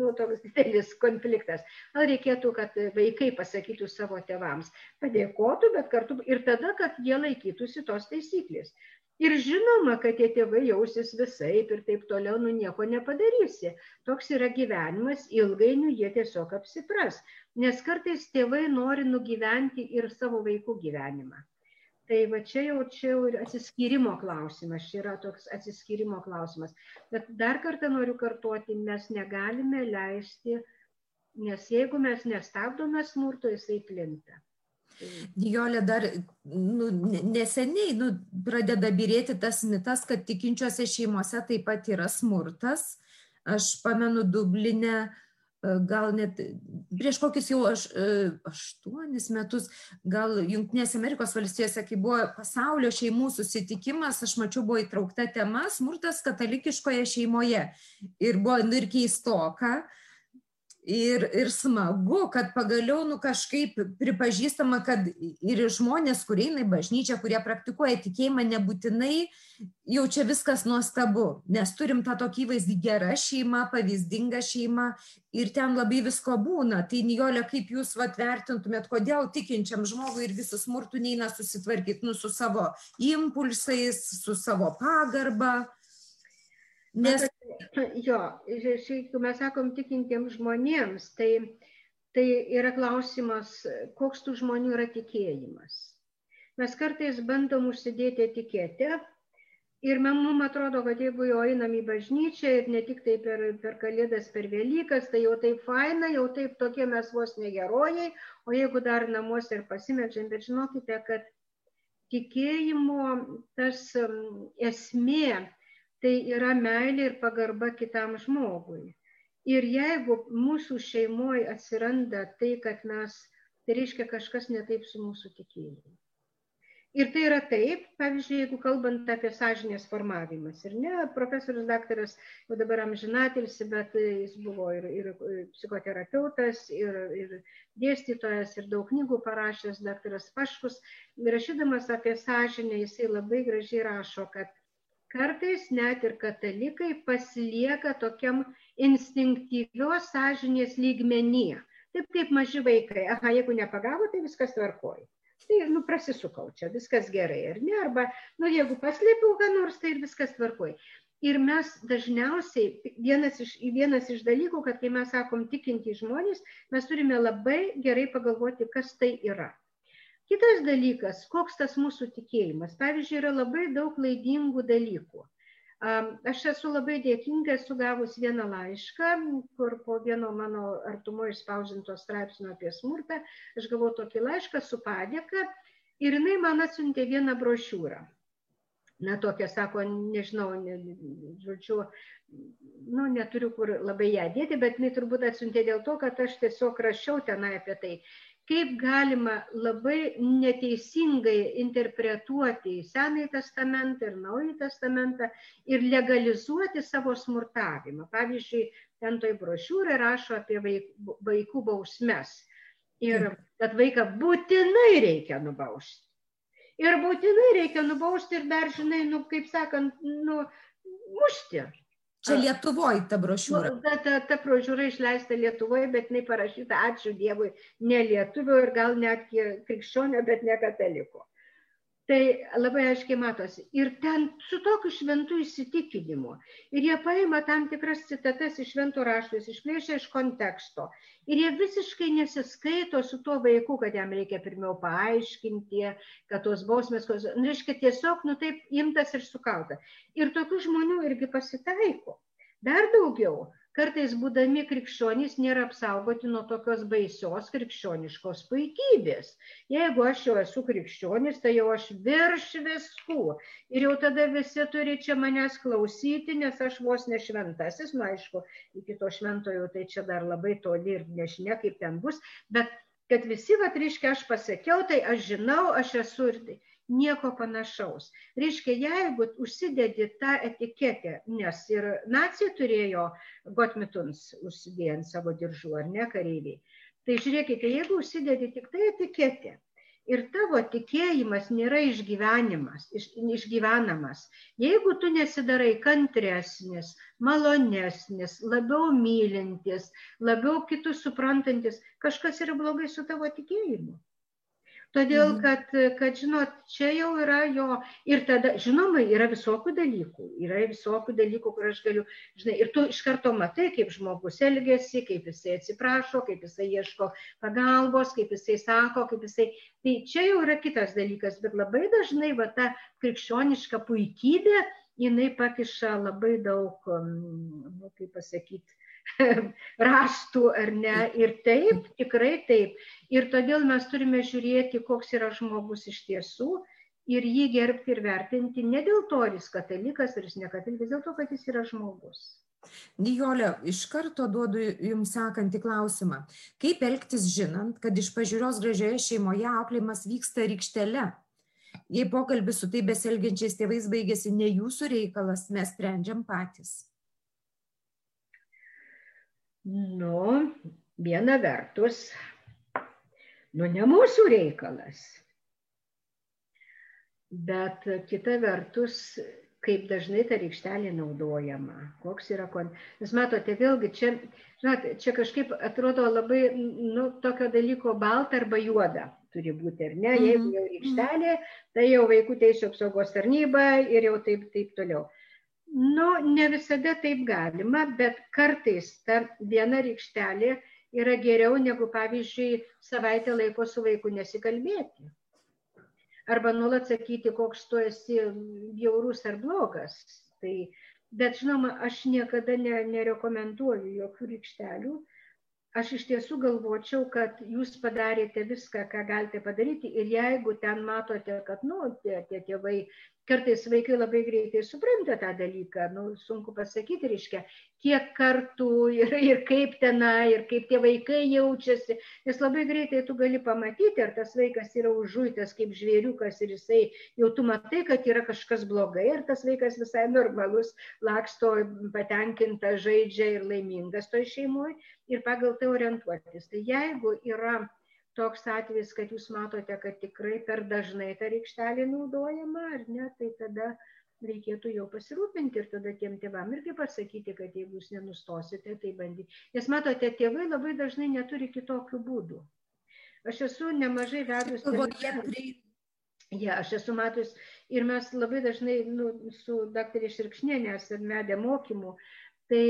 nu, toks didelis konfliktas. Gal reikėtų, kad vaikai pasakytų savo tėvams, padėkotų, bet kartu ir tada, kad jie laikytųsi tos taisyklės. Ir žinoma, kad tie tėvai jausis visaip ir taip toliau, nu nieko nepadarysi. Toks yra gyvenimas, ilgainiui jie tiesiog apsipras. Nes kartais tėvai nori nugyventi ir savo vaikų gyvenimą tai va čia jau čia jau ir atsiskyrimo klausimas čia yra toks atsiskyrimo klausimas bet dar kartą noriu kartoti mes negalime leisti nes jeigu mes nestabdome smurto jisai plinta Nijolė dar nu, neseniai nu, pradeda birėti tas mitas, kad tikinčiose šeimose taip pat yra smurtas. Aš pamenu Dublinę, e, gal net prieš kokius jau aš, e, aštuonis metus, gal Junktinėse Amerikos valstijose, kai buvo pasaulio šeimų susitikimas, aš mačiau, buvo įtraukta tema smurtas katalikiškoje šeimoje. Ir buvo nu, ir keistoka, ir ir smagu kad pagaliau nu kažkaip pripažįstama kad ir žmonės kurie eina į bažnyčią kurie praktikuoja tikėjimą nebūtinai jau čia viskas nuostabu nes turim tą tokį įvaizdį gera šeima pavyzdinga šeima ir ten labai visko būna. Tai nijole kaip jūs vat vertintumėt kodėl tikinčiam žmogui irgi su smurtu neina susitvarkyt nu su savo impulsais su savo pagarba nes Jo, jeigu mes sakom tikintiems žmonėms, tai, tai yra klausimas, koks tų žmonių yra tikėjimas. Mes kartais bandom užsidėti etiketę ir mums atrodo, kad jeigu jau einam į bažnyčią ir ne tik tai per, per Kalėdas, per Velykas, tai jau taip faina, jau taip tokie mes vos negerojai, o jeigu dar namuose ir pasimečiam, bet žinokite, kad tikėjimo tas esmė tai yra meilė ir pagarba kitam žmogui. Ir jeigu mūsų šeimoje atsiranda tai, kad mes, tai reiškia kažkas netaip su mūsų tikėjimu. Ir tai yra taip, pavyzdžiui, jeigu kalbant apie sąžinės formavimas. Ir ne, profesorius daktaras jau dabar amžinatilsi, bet jis buvo ir, ir psichoterapeutas, ir, ir dėstytojas, ir daug knygų parašęs, daktaras Paškus. Rašydamas apie sąžinę, jisai labai gražiai rašo, kad kartais net ir katalikai pasilieka tokiam instinktyvios sąžinės lygmenyje. Taip kaip maži vaikai, aha, jeigu nepagavo, tai viskas tvarkoja. Tai, nu, prasisukau čia, viskas gerai, ar ne? Arba, nu, jeigu paslėpiau ką nors, tai ir viskas tvarkoja. Ir mes dažniausiai, vienas iš, vienas iš dalykų, kad kai mes sakom tikinti žmonės, mes turime labai gerai pagalvoti, kas tai yra. Kitas dalykas, koks tas mūsų tikėjimas. Pavyzdžiui, yra labai daug klaidingų dalykų. Aš esu labai dėkinga, esu gavus vieną laišką, kur po vieno mano artumo išspausinto straipsnio apie smurtą, aš gavau tokį laišką su padėka ir jinai man atsiuntė vieną brošiūrą. Na, tokia, sako, nežinau, ne, žodžiu, nu, neturiu kur labai ją dėti, bet jinai turbūt atsiuntė dėl to, kad aš tiesiog rašiau tenai apie tai kaip galima labai neteisingai interpretuoti Senąjį testamentą ir Naująjį testamentą ir legalizuoti savo smurtavimą. Pavyzdžiui, ten toj brošiūrai rašo apie vaikų bausmes ir kad vaiką būtinai reikia nubausti. Ir būtinai reikia nubausti ir dar, žinai, nu, kaip sakant, nu, mušti. Čia Lietuvoje ta brošiūra. Nu, ta, ta, ta brošiūra išleista Lietuvoje, bet jinai parašyta, ačiū Dievui, ne lietuvio ir gal net krikščionio, bet ne kataliko. Tai labai aiškiai matosi. Ir ten su tokiu šventu įsitikinimu. Ir jie paima tam tikras citatas iš šventų raštų, išplėšia iš konteksto. Ir jie visiškai nesiskaito su tuo vaiku, kad jam reikia pirmiau paaiškinti, kad tos bausmės, nu, reiškia tiesiog, nu taip, imtas ir sukauta. Ir tokių žmonių irgi pasitaiko. Dar daugiau kartais būdami krikščionys nėra apsaugoti nuo tokios baisios krikščioniškos puikybės. Jeigu aš jau esu krikščionis, tai jau aš virš viskų. Ir jau tada visi turi čia manęs klausyti, nes aš vos nešventasis, nu aišku, iki to šventojo tai čia dar labai toli ir nežinia, kaip ten bus, bet kad visi, va, reiškia, aš pasakiau, tai aš žinau, aš esu ir tai nieko panašaus. Reiškia, jeigu užsidedi tą etiketę, nes ir nacija turėjo gotmituns užsidėję ant savo diržų, ar ne kareiviai, tai žiūrėkite, jeigu užsidedi tik tai etiketę ir tavo tikėjimas nėra išgyvenimas, iš, išgyvenamas, jeigu tu nesidarai kantresnis, malonesnis, labiau mylintis, labiau kitus suprantantis, kažkas yra blogai su tavo tikėjimu. Todėl, mhm. kad, kad, žinot, čia jau yra jo ir tada, žinoma, yra visokių dalykų, yra visokių dalykų, kur aš galiu, žinai, ir tu iš karto matai, kaip žmogus elgesi, kaip jisai atsiprašo, kaip jisai ieško pagalbos, kaip jisai sako, kaip jisai. Tai čia jau yra kitas dalykas, bet labai dažnai va ta krikščioniška puikybė, jinai pakiša labai daug, nu, kaip pasakyti, raštų ar ne. Ir taip, tikrai taip. Ir todėl mes turime žiūrėti, koks yra žmogus iš tiesų ir jį gerbti ir vertinti ne dėl to, ar jis katalikas, ar jis nekatalikas, dėl to, kad jis yra žmogus. Nijolė, iš karto duodu jums sekantį klausimą. Kaip elgtis žinant, kad iš pažiūros gražioje šeimoje auklėjimas vyksta rykštele? Jei pokalbis su tai beselgiančiais tėvais baigėsi ne jūsų reikalas, mes sprendžiam patys. Nu, viena vertus, nu ne mūsų reikalas. Bet kita vertus, kaip dažnai ta rykštelė naudojama, koks yra kon... Jūs matote, vėlgi čia, žinot, čia kažkaip atrodo labai, nu, tokio dalyko balta arba juoda turi būti, ar ne? Mhm. Jeigu jau rykštelė, tai jau vaikų teisų apsaugos tarnyba ir jau taip, taip toliau. Nu, ne visada taip galima, bet kartais ta viena rykštelė yra geriau negu, pavyzdžiui, savaitę laiko su vaiku nesikalbėti arba nuolat sakyti, koks tu esi bjaurus ar blogas. Tai, bet žinoma, aš niekada ne, nerekomenduoju jokių rykštelių. Aš iš tiesų galvočiau, kad jūs padarėte viską, ką galite padaryti ir jeigu ten matote, kad, nu, tie, tie tėvai kartais vaikai labai greitai supranta tą dalyką, nu, sunku pasakyti, reiškia, kiek kartų ir, ir kaip tenai, ir kaip tie vaikai jaučiasi, nes labai greitai tu gali pamatyti, ar tas vaikas yra užžuitas kaip žvėriukas ir jisai jau tu matai, kad yra kažkas blogai, ar tas vaikas visai normalus, laksto patenkinta, žaidžia ir laimingas toj šeimoje ir pagal tai orientuotis. Tai jeigu yra toks atvejis, kad jūs matote, kad tikrai per dažnai ta rykštelė naudojama, ar ne, tai tada reikėtų jau pasirūpinti ir tada tiem tėvam irgi pasakyti, kad jeigu jūs nenustosite, tai bandyti. Nes matote, tėvai labai dažnai neturi kitokių būdų. Aš esu nemažai vedus. Ja, aš esu matus ir mes labai dažnai nu, su daktarė Širkšnienė esame vedę mokymų. Tai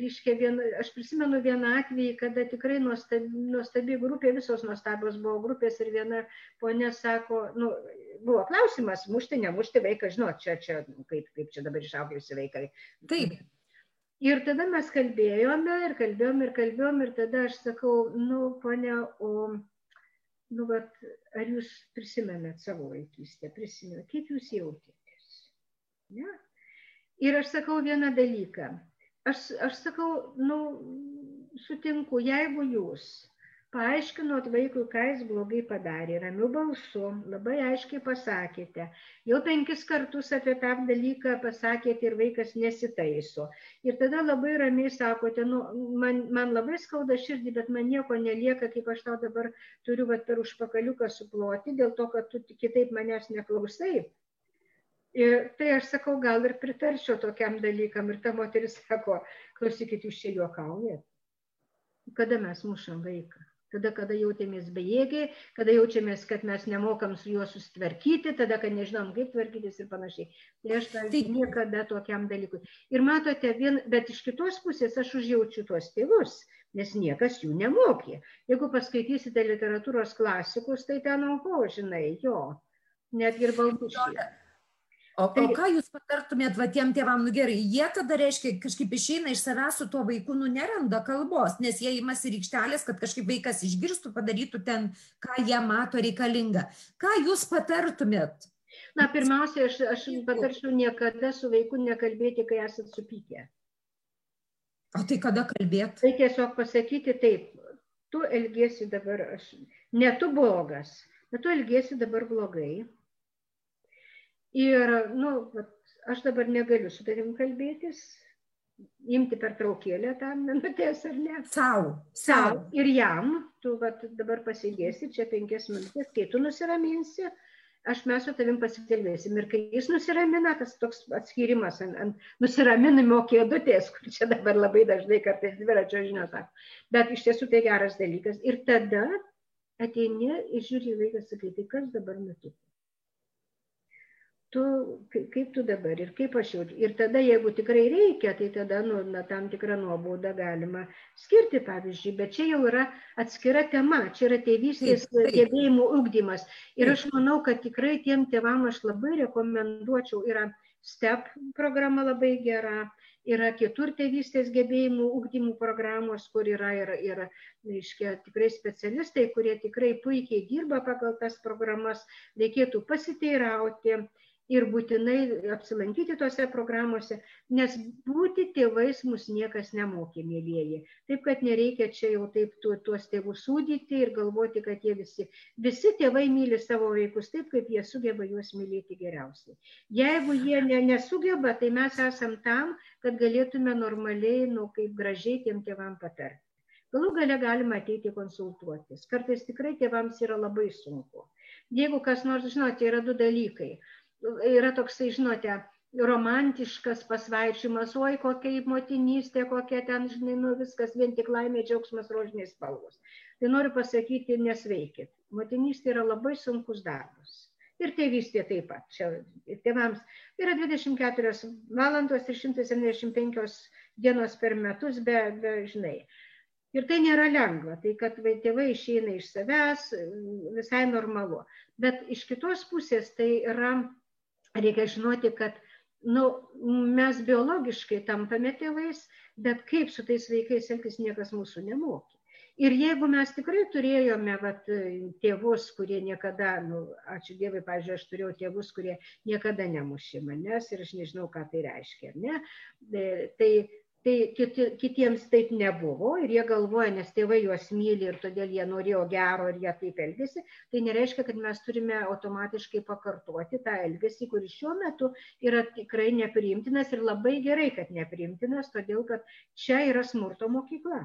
reiškia, vien, aš prisimenu vieną atvejį, kada tikrai nuostabi, nuostabi grupė, visos nuostabios buvo grupės ir viena ponė sako, nu, buvo klausimas, mušti, nemušti vaiką, žinot, čia, čia, kaip, kaip čia dabar išauklėsi vaikai. Taip. Ir tada mes kalbėjome ir kalbėjome ir kalbėjome ir tada aš sakau, nu, ponė, o, nu, vat, ar jūs prisimenat savo vaikystę, prisimenat, kaip jūs jautėtės? Ne? Ir aš sakau vieną dalyką aš, aš sakau, nu, sutinku, jeigu jūs paaiškinot vaikui, ką jis blogai padarė, ramiu balsu, labai aiškiai pasakėte, jau penkis kartus apie tą dalyką pasakėte ir vaikas nesitaiso. Ir tada labai ramiai sakote, nu, man, man labai skauda širdį, bet man nieko nelieka, kaip aš tau dabar turiu vat, per užpakaliuką suploti, dėl to, kad tu kitaip manęs neklausai. Ir tai aš sakau, gal ir pritarčiau tokiam dalykam. Ir ta moteris sako, klausykit, jūs čia juokaujat. Kada mes mušam vaiką? Tada, kada jautėmės bejėgiai, kada jaučiamės, kad mes nemokam su juo susitvarkyti, tada, kad nežinom, kaip tvarkytis ir panašiai. Tai aš tai niekada tokiam dalykui. Ir matote, vien, bet iš kitos pusės aš užjaučiu tuos tėvus, nes niekas jų nemokė. Jeigu paskaitysite literatūros klasikus, tai ten, oho, žinai, jo, netgi ir baltušiai. O, o ką jūs patartumėt va tiem tėvam, nu gerai, jie tada reiškia kažkaip išeina iš savęs su tuo vaiku, nu neranda kalbos, nes jie įmasi rykštelės, kad kažkaip vaikas išgirstų, padarytų ten, ką jie mato reikalinga. Ką jūs patartumėt? Na, pirmiausia, aš, aš patarčiau niekada su vaiku nekalbėti, kai esat supykę. O tai kada kalbėt? Tai tiesiog pasakyti taip, tu elgesi dabar, aš, ne tu blogas, bet tu elgesi dabar blogai Ir, nu, aš dabar negaliu su tavim kalbėtis, imti per traukėlę tam minutės ar ne. Sau. Sau. Ir jam, tu vat, dabar pasidėsi čia penkias minutės, kai tu nusiraminsi, aš mes su tavim pasikalbėsim. Ir kai jis nusiramina, tas toks atskirimas ant, ant nusiraminimo kėdutės, kur čia dabar labai dažnai kartais dviračio žinios sako. Bet iš tiesų tai geras dalykas. Ir tada ateini ir žiūri vaikas, sakai, tai kas dabar nutiko tu, kaip tu dabar ir kaip aš jaučiu. Ir tada, jeigu tikrai reikia, tai tada nu, na, tam tikrą nuobaudą galima skirti, pavyzdžiui, bet čia jau yra atskira tema, čia yra tėvystės gebėjimų ugdymas. Ir aš manau, kad tikrai tiem tėvam aš labai rekomenduočiau, yra STEP programa labai gera, yra kitur tėvystės gebėjimų ugdymų programos, kur yra ir, ir reiškia, tikrai specialistai, kurie tikrai puikiai dirba pagal tas programas, reikėtų pasiteirauti ir būtinai apsilankyti tose programuose, nes būti tėvais mus niekas nemokė, mėlyjeji. Taip, kad nereikia čia jau taip tu, tuos tėvus sūdyti ir galvoti, kad jie visi, visi tėvai myli savo vaikus taip, kaip jie sugeba juos mylėti geriausiai. Jeigu jie ne, nesugeba, tai mes esam tam, kad galėtume normaliai, nu, kaip gražiai tiem tėvam patarti. Galų gale galima ateiti konsultuotis. Kartais tikrai tėvams yra labai sunku. Jeigu kas nors, žinote, yra du dalykai yra toksai, žinote, romantiškas pasvaičiamas, oi kokia motinystė, kokia ten, žinai, nu viskas vien tik laimė, džiaugsmas, rožinės spalvos. Tai noriu pasakyti, nesveikit. Motinystė yra labai sunkus darbas. Ir tėvystė taip pat. Čia tėvams yra 24 valandos ir 175 dienos per metus, be, be žinai. Ir tai nėra lengva, tai kad tėvai išeina iš savęs, visai normalu. Bet iš kitos pusės tai yra reikia žinoti, kad nu, mes biologiškai tampame tėvais, bet kaip su tais vaikais elgtis niekas mūsų nemokė. Ir jeigu mes tikrai turėjome vat, tėvus, kurie niekada, nu, ačiū Dievui, pažiūrėjau, aš turėjau tėvus, kurie niekada nemušė manęs ir aš nežinau, ką tai reiškia. Ne? E, tai tai kiti, kitiems taip nebuvo ir jie galvoja, nes tėvai juos myli ir todėl jie norėjo gero ir jie taip elgėsi, tai nereiškia, kad mes turime automatiškai pakartoti tą elgesį, kuris šiuo metu yra tikrai nepriimtinas ir labai gerai, kad nepriimtinas, todėl kad čia yra smurto mokykla.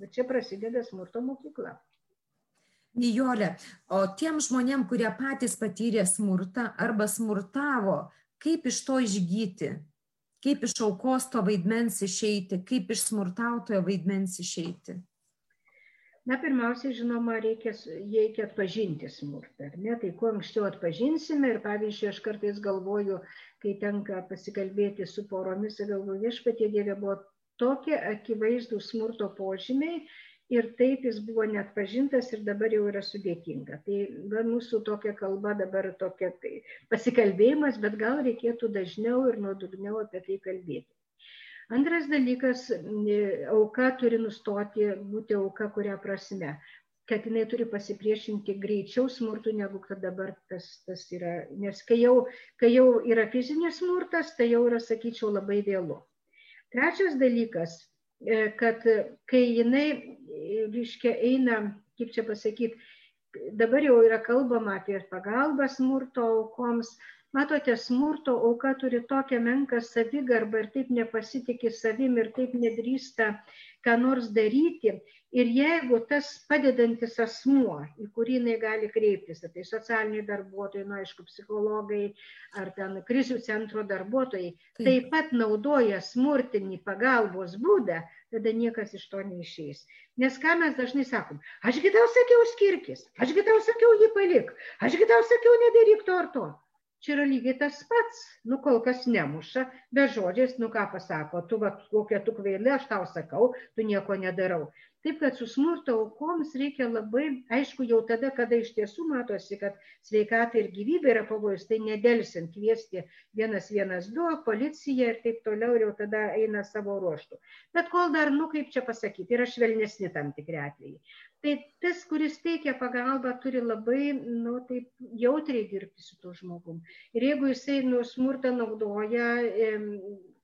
Bet čia prasideda smurto mokykla. Nijolė, o tiem žmonėm, kurie patys patyrė smurtą arba smurtavo, kaip iš to išgyti? Kaip iš aukos to vaidmens išeiti, kaip iš smurtautojo vaidmens išeiti? Na, pirmiausia, žinoma, reikia, reikia atpažinti smurtą. Ne? Tai kuo anksčiau atpažinsime ir pavyzdžiui, aš kartais galvoju, kai tenka pasikalbėti su poromis, galvoju, viešpatie Dieve buvo tokie akivaizdų smurto požymiai ir taip jis buvo net pažintas ir dabar jau yra sudėtinga. Tai va, mūsų tokia kalba dabar tokia tai, pasikalbėjimas, bet gal reikėtų dažniau ir nuodugniau apie tai kalbėti. Antras dalykas, auka turi nustoti būti auka kuria prasme kad jinai turi pasipriešinti greičiau smurtų, negu kad dabar tas, tas yra. Nes kai jau, kai jau yra fizinis smurtas, tai jau yra, sakyčiau, labai vėlu. Trečias dalykas, E, kad kai jinai, reiškia, eina, kaip čia pasakyti, dabar jau yra kalbama apie pagalbą smurto aukoms, matote, smurto auka turi tokią menką savigarbą ir taip nepasitikė savim ir taip nedrįsta ką nors daryti, Ir jeigu tas padedantis asmuo, į kurį jinai gali kreiptis, tai socialiniai darbuotojai, nu aišku, psichologai ar ten krizių centro darbuotojai, taip, taip pat naudoja smurtinį pagalbos būdą, tada niekas iš to neišeis. Nes ką mes dažnai sakom, ašgi tau sakiau skirkis, ašgi tau sakiau jį palik, ašgi tau sakiau nedaryk to ar to. Čia yra lygiai tas pats, nu kol kas nemuša, be žodžiais, nu ką pasako, tu va, kokia tu kvailė, aš tau sakau, tu nieko nedarau. Taip kad su smurto aukoms reikia labai aišku jau tada kada iš tiesų matosi kad sveikatai ir gyvybei yra pavojus tai nedelsiant kviesti vienas vienas du policiją ir taip toliau ir jau tada eina savo ruožtu. Bet kol dar nu kaip čia pasakyt yra švelnesni tam tikri atvejai tai tas kuris teikia pagalbą turi labai nu taip jautriai dirbti su tuo žmogum ir jeigu jisai nu smurtą naudoja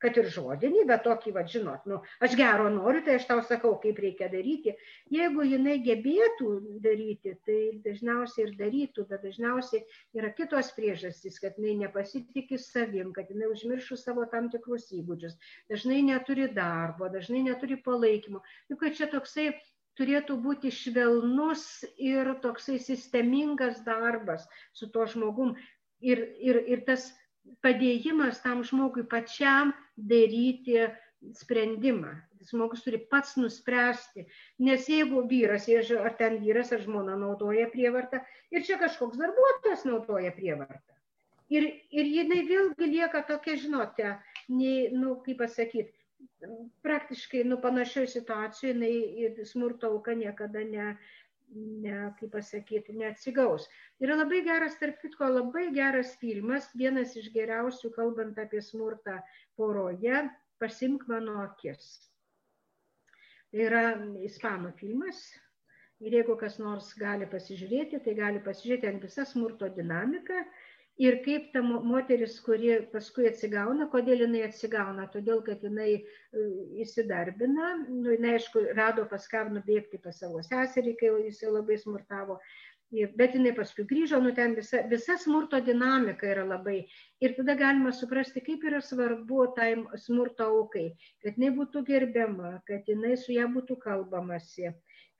kad ir žodinį, bet tokį, va, žinot, nu, aš gero noriu, tai aš tau sakau, kaip reikia daryti. Jeigu jinai gebėtų daryti, tai dažniausiai ir darytų, bet dažniausiai yra kitos priežastys, kad jinai nepasitikė savim, kad jinai užmiršų savo tam tikrus įgūdžius, dažnai neturi darbo, dažnai neturi palaikymo. Juk čia toksai turėtų būti švelnus ir toksai sistemingas darbas su tuo žmogum. Ir, ir, ir tas padėjimas tam žmogui pačiam daryti sprendimą. Žmogus turi pats nuspręsti, nes jeigu vyras, ar ten vyras ar žmona naudoja prievartą ir čia kažkoks darbuotojas naudoja prievartą. Ir, ir jinai vėlgi lieka tokia, žinote, nei, nu, kaip pasakyti, praktiškai nu, panašioje situacijoje jinai smurto auka niekada ne, ne, kaip pasakyti, neatsigaus. Yra labai geras, tarp kitko, labai geras filmas, vienas iš geriausių, kalbant apie smurtą poroje, pasimk mano akis. Tai yra ispanų filmas. Ir jeigu kas nors gali pasižiūrėti, tai gali pasižiūrėti ant visą smurto dinamiką ir kaip ta moteris, kuri paskui atsigauna, kodėl jinai atsigauna, todėl kad jinai e, įsidarbina, nu, jinai aišku, rado pas ką nubėgti pas savo seserį, kai jisai labai smurtavo, bet jinai paskui grįžo, nu ten visa, visa smurto dinamika yra labai. Ir tada galima suprasti, kaip yra svarbu tai smurto aukai, kad jinai būtų gerbiama, kad jinai su ją būtų kalbamasi,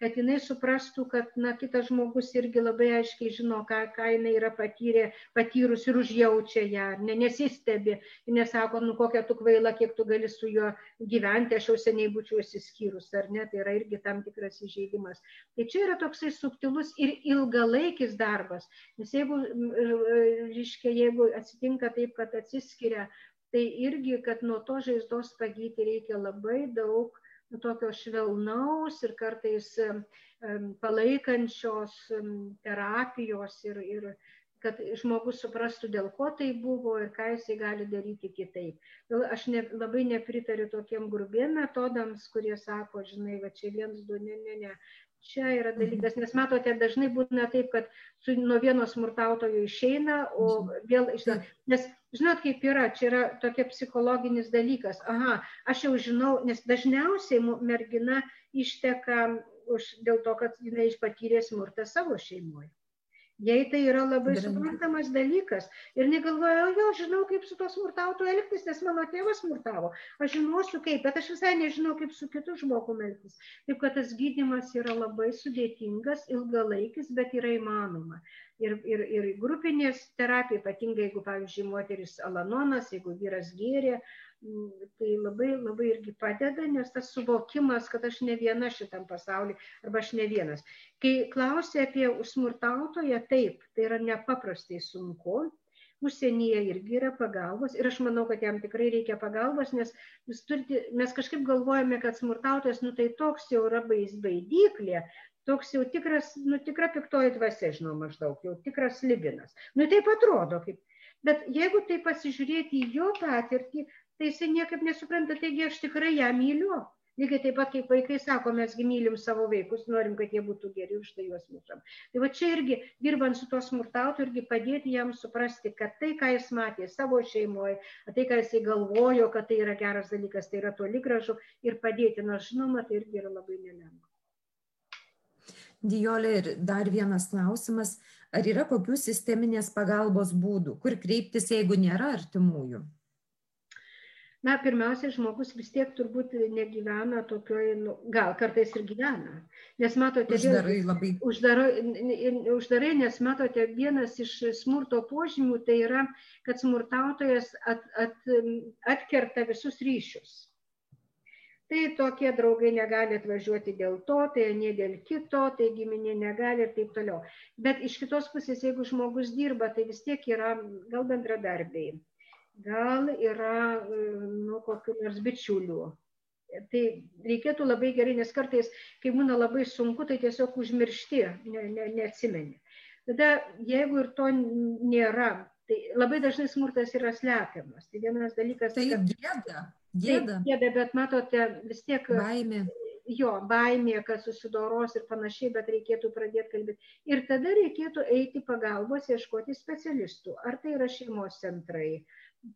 kad jinai suprastų, kad na, kitas žmogus irgi labai aiškiai žino, ką, ką jinai yra patyrė, patyrus ir užjaučia ją, ne, nesistebi, nesako, nu kokia tu kvaila, kiek tu gali su juo gyventi, aš jau seniai būčiau įsiskyrus, ar ne, tai yra irgi tam tikras įžeidimas. Tai čia yra toksai subtilus ir ilgalaikis darbas, nes jeigu, reiškia, jeigu atsitinka taip, kad atsiskiria, tai irgi, kad nuo to žaizdos pagyti reikia labai daug tokio švelnaus ir kartais palaikančios terapijos ir, ir kad žmogus suprastų, dėl ko tai buvo ir ką jisai gali daryti kitaip. Aš ne, labai nepritariu tokiem grubiem metodams, kurie sako, žinai, va čia viens, du, ne, ne, ne, čia yra mhm. dalykas, nes matote, dažnai būna taip, kad su, nuo vieno smurtautojo išeina, o vėl išeina. Nes žinot, kaip yra, čia yra tokia psichologinis dalykas. Aha, aš jau žinau, nes dažniausiai mergina išteka už, dėl to, kad jinai patyrė smurtą savo šeimoje. Jei tai yra labai suprantamas dalykas ir negalvoju, jo, žinau, kaip su to smurtautu elgtis, nes mano tėvas smurtavo, aš žinosiu kaip, bet aš visai nežinau, kaip su kitu žmogu elgtis. Taip kad tas gydimas yra labai sudėtingas, ilgalaikis, bet yra įmanoma. Ir, ir, ir grupinės terapija, ypatingai jeigu, pavyzdžiui, moteris alanonas, jeigu vyras gėrė, Mm, tai labai labai irgi padeda, nes tas suvokimas, kad aš ne viena šitam pasauliu arba aš ne vienas. Kai klausia apie smurtautoją, taip, tai yra nepaprastai sunku. Užsienyje irgi yra pagalbos ir aš manau, kad jam tikrai reikia pagalbos, nes turite, mes kažkaip galvojame, kad smurtautojas, nu tai toks jau yra baidyklė, toks jau tikras, nu tikra piktoji dvasia, žinau, maždaug, jau tikras libinas. Nu taip atrodo, kaip. Bet jeigu tai pasižiūrėti į jo patirtį, tai jisai niekaip nesupranta, taigi aš tikrai ją myliu. Lygiai taip pat, kaip vaikai sako, mesgi mylim savo vaikus, norim, kad jie būtų geri, už tai juos mušam. Tai va čia irgi, dirbant su to smurtautu, irgi padėti jam suprasti, kad tai, ką jis matė savo šeimoje, tai, ką jisai galvojo, kad tai yra geras dalykas, tai yra toli gražu ir padėti, nors žinoma, tai irgi yra labai nelengva. Dijolė, ir dar vienas klausimas. Ar yra kokių sisteminės pagalbos būdų, kur kreiptis, jeigu nėra artimųjų? Na pirmiausia žmogus vis tiek turbūt negyvena tokioj nu gal kartais ir gyvena. Nes matote uždarai labai. uždarai uždarai nes matote vienas iš smurto požymių tai yra kad smurtautojas at, at, atkerta visus ryšius. Tai tokie draugai negali atvažiuoti dėl to, tai ne dėl kito, tai giminė negali ir taip toliau. Bet iš kitos pusės, jeigu žmogus dirba, tai vis tiek yra gal bendradarbiai gal yra nu, kokiu nors bičiuliu. Tai reikėtų labai gerai, nes kartais, kai būna labai sunku, tai tiesiog užmiršti, ne, ne, neatsimeni. Tada, jeigu ir to nėra, tai labai dažnai smurtas yra slepiamas. Tai vienas dalykas. Tai kad, gėda. Gėda. Taip, gėda, bet matote, vis tiek. Baimė. Jo, baimė, kad susidoros ir panašiai, bet reikėtų pradėti kalbėti. Ir tada reikėtų eiti pagalbos, ieškoti specialistų. Ar tai yra šeimos centrai,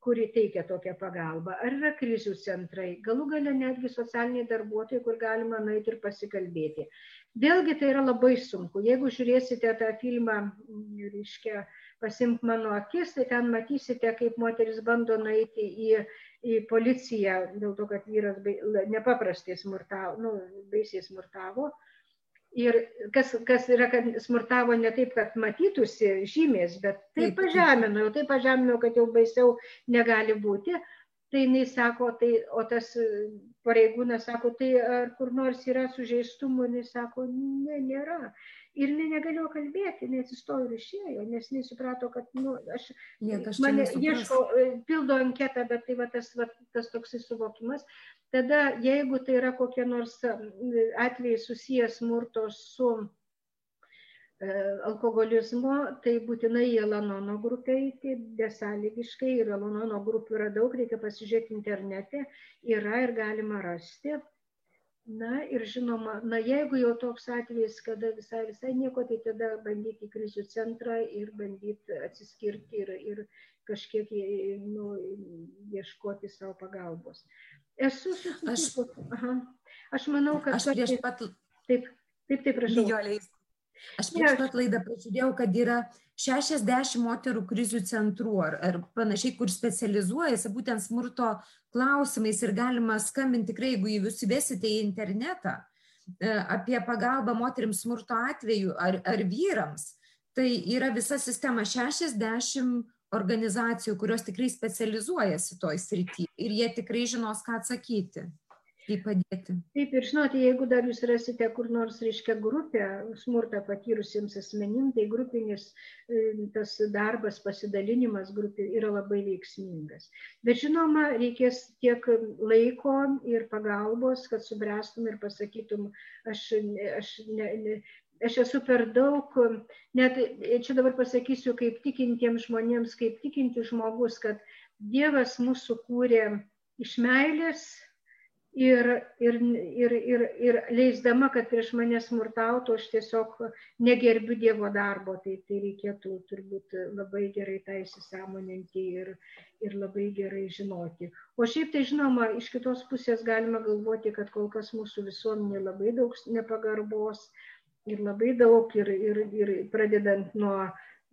kuri teikia tokią pagalbą, ar yra krizių centrai, galų gale netgi socialiniai darbuotojai, kur galima nueiti ir pasikalbėti. Vėlgi tai yra labai sunku. Jeigu žiūrėsite tą filmą, reiškia, pasimk mano akis, tai ten matysite, kaip moteris bando nueiti į, į policiją, dėl to, kad vyras nepaprastai smurtavo, nu, baisiai smurtavo. Ir kas, kas yra, kad smurtavo ne taip, kad matytųsi žymės, bet taip pažemino, jau taip pažemino, kad jau baisiau negali būti. Tai jinai sako, tai, o tas pareigūnas sako, tai ar kur nors yra sužeistumų, jinai sako, ne, nėra. Ir jinai negalėjo kalbėti, jinai atsistojo ir išėjo, nes jinai suprato, kad, nu, aš, mane ieško, pildo anketą, bet tai va tas, va, tas toksai suvokimas tada jeigu tai yra kokie nors atvejai susiję smurto su alkoholizmo, tai būtinai į Alanono grupę eiti, besąlygiškai ir Alanono grupių yra daug, reikia pasižiūrėti internete, yra ir galima rasti. Na ir žinoma, na jeigu jau toks atvejis, kada visai, visai nieko, tai tada bandyti į krizių centrą ir bandyti atsiskirti ir, ir kažkiek nu, ieškoti savo pagalbos. Esu susitikus. Aš, aš manau, kad... Aš prieš pat... Taip, taip, taip, prašau. Nijoliais. Aš prieš pat laidą pažiūrėjau, kad yra 60 moterų krizių centrų ar, ar panašiai, kur specializuojasi būtent smurto klausimais ir galima skambinti tikrai, jeigu jūs įvesite į internetą e, apie pagalbą moteriams smurto atveju ar, ar vyrams, tai yra visa sistema 60 organizacijų, kurios tikrai specializuojasi toj srity ir jie tikrai žinos, ką atsakyti kaip padėti. Taip ir žinote, jeigu dar jūs rasite kur nors, reiškia, grupę smurtą patyrusiems asmenim, tai grupinis e, tas darbas, pasidalinimas grupė yra labai veiksmingas. Bet žinoma, reikės tiek laiko ir pagalbos, kad subręstum ir pasakytum, aš, aš ne, ne, aš esu per daug, net čia dabar pasakysiu, kaip tikintiems žmonėms, kaip tikinti žmogus, kad Dievas mūsų kūrė iš meilės, ir, ir, ir, ir, ir leisdama, kad prieš mane smurtautų, aš tiesiog negerbiu Dievo darbo, tai, tai reikėtų turbūt labai gerai tą įsisamoninti ir, ir labai gerai žinoti. O šiaip tai žinoma, iš kitos pusės galima galvoti, kad kol kas mūsų visuomenė labai daug nepagarbos ir labai daug ir, ir, ir pradedant nuo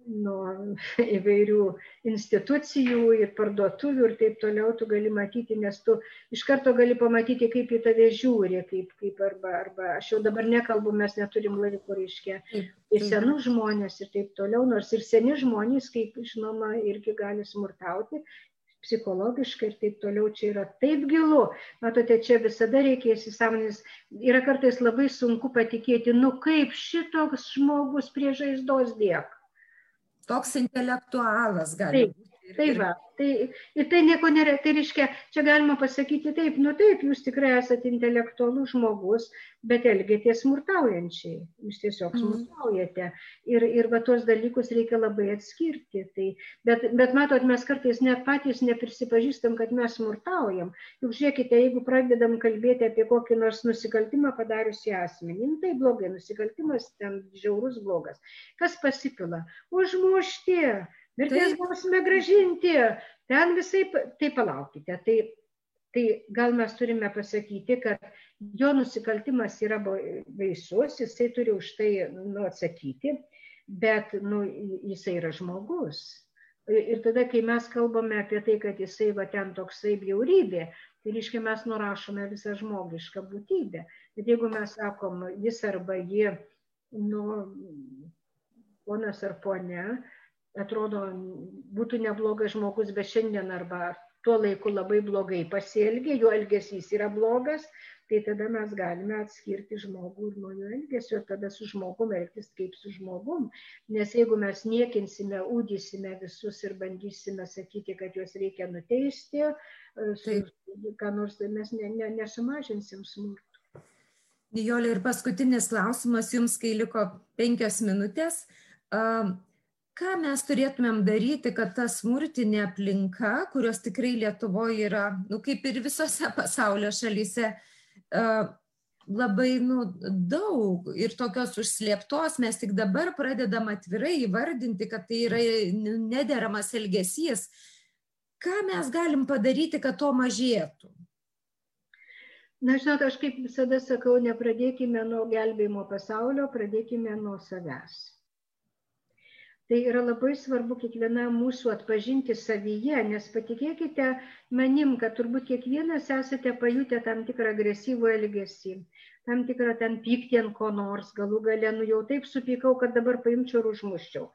nuo įvairių institucijų ir parduotuvių ir taip toliau tu gali matyti, nes tu iš karto gali pamatyti, kaip į tave žiūri, kaip, kaip arba, arba aš jau dabar nekalbu, mes neturim laiko, reiškia, ir senus žmonės ir taip toliau, nors ir seni žmonės, kaip žinoma, irgi gali smurtauti psichologiškai ir taip toliau čia yra taip gilu. Matote, čia visada reikės įsąmonės. Yra kartais labai sunku patikėti, nu kaip šitoks žmogus prie žaizdos dėk toks intelektualas gali Taip. Tai va, tai, ir tai nieko nėra, tai reiškia, čia galima pasakyti taip, nu taip, jūs tikrai esate intelektualus žmogus, bet elgėtės smurtaujančiai, jūs tiesiog mm. smurtaujate. Ir, ir va tuos dalykus reikia labai atskirti. Tai, bet, bet matot, mes kartais net patys neprisipažįstam, kad mes smurtaujam. Juk žiūrėkite, jeigu pradedam kalbėti apie kokį nors nusikaltimą padariusi asmenį, nu, tai blogai, nusikaltimas ten žiaurus blogas. Kas pasipila? Užmušti mirties bausmę gražinti, ten visai, tai palaukite. Tai, tai gal mes turime pasakyti, kad jo nusikaltimas yra baisus, jisai turi už tai nu, atsakyti, bet nu, jisai yra žmogus. Ir tada, kai mes kalbame apie tai, kad jisai va ten toksai bjaurybė, tai reiškia mes nurašome visą žmogišką būtybę. Bet jeigu mes sakom, jis arba ji, nu, ponas ar ponia, atrodo būtų neblogas žmogus, bet šiandien arba tuo laiku labai blogai pasielgė, jo elgesys yra blogas, tai tada mes galime atskirti žmogų ir nuo jo elgesio ir tada su žmogum elgtis kaip su žmogum. Nes jeigu mes niekinsime, ūdysime visus ir bandysime sakyti, kad juos reikia nuteisti, su, ką nors, tai mes ne, ne, nesumažinsim smurto. Nijolė, ir paskutinis klausimas jums, kai liko penkios minutės ką mes turėtumėm daryti, kad ta smurtinė aplinka, kurios tikrai Lietuvoje yra, nu, kaip ir visose pasaulio šalyse, labai nu, daug ir tokios užslėptos, mes tik dabar pradedam atvirai įvardinti, kad tai yra nederamas elgesys. Ką mes galim padaryti, kad to mažėtų? Na, žinot, aš kaip visada sakau, nepradėkime nuo gelbėjimo pasaulio, pradėkime nuo savęs tai yra labai svarbu kiekvienam mūsų atpažinti savyje, nes patikėkite manim, kad turbūt kiekvienas esate pajutę tam tikrą agresyvų elgesį, tam tikrą ten pyktį ant ko nors, galų gale, nu jau taip supykau, kad dabar paimčiau ir užmuščiau.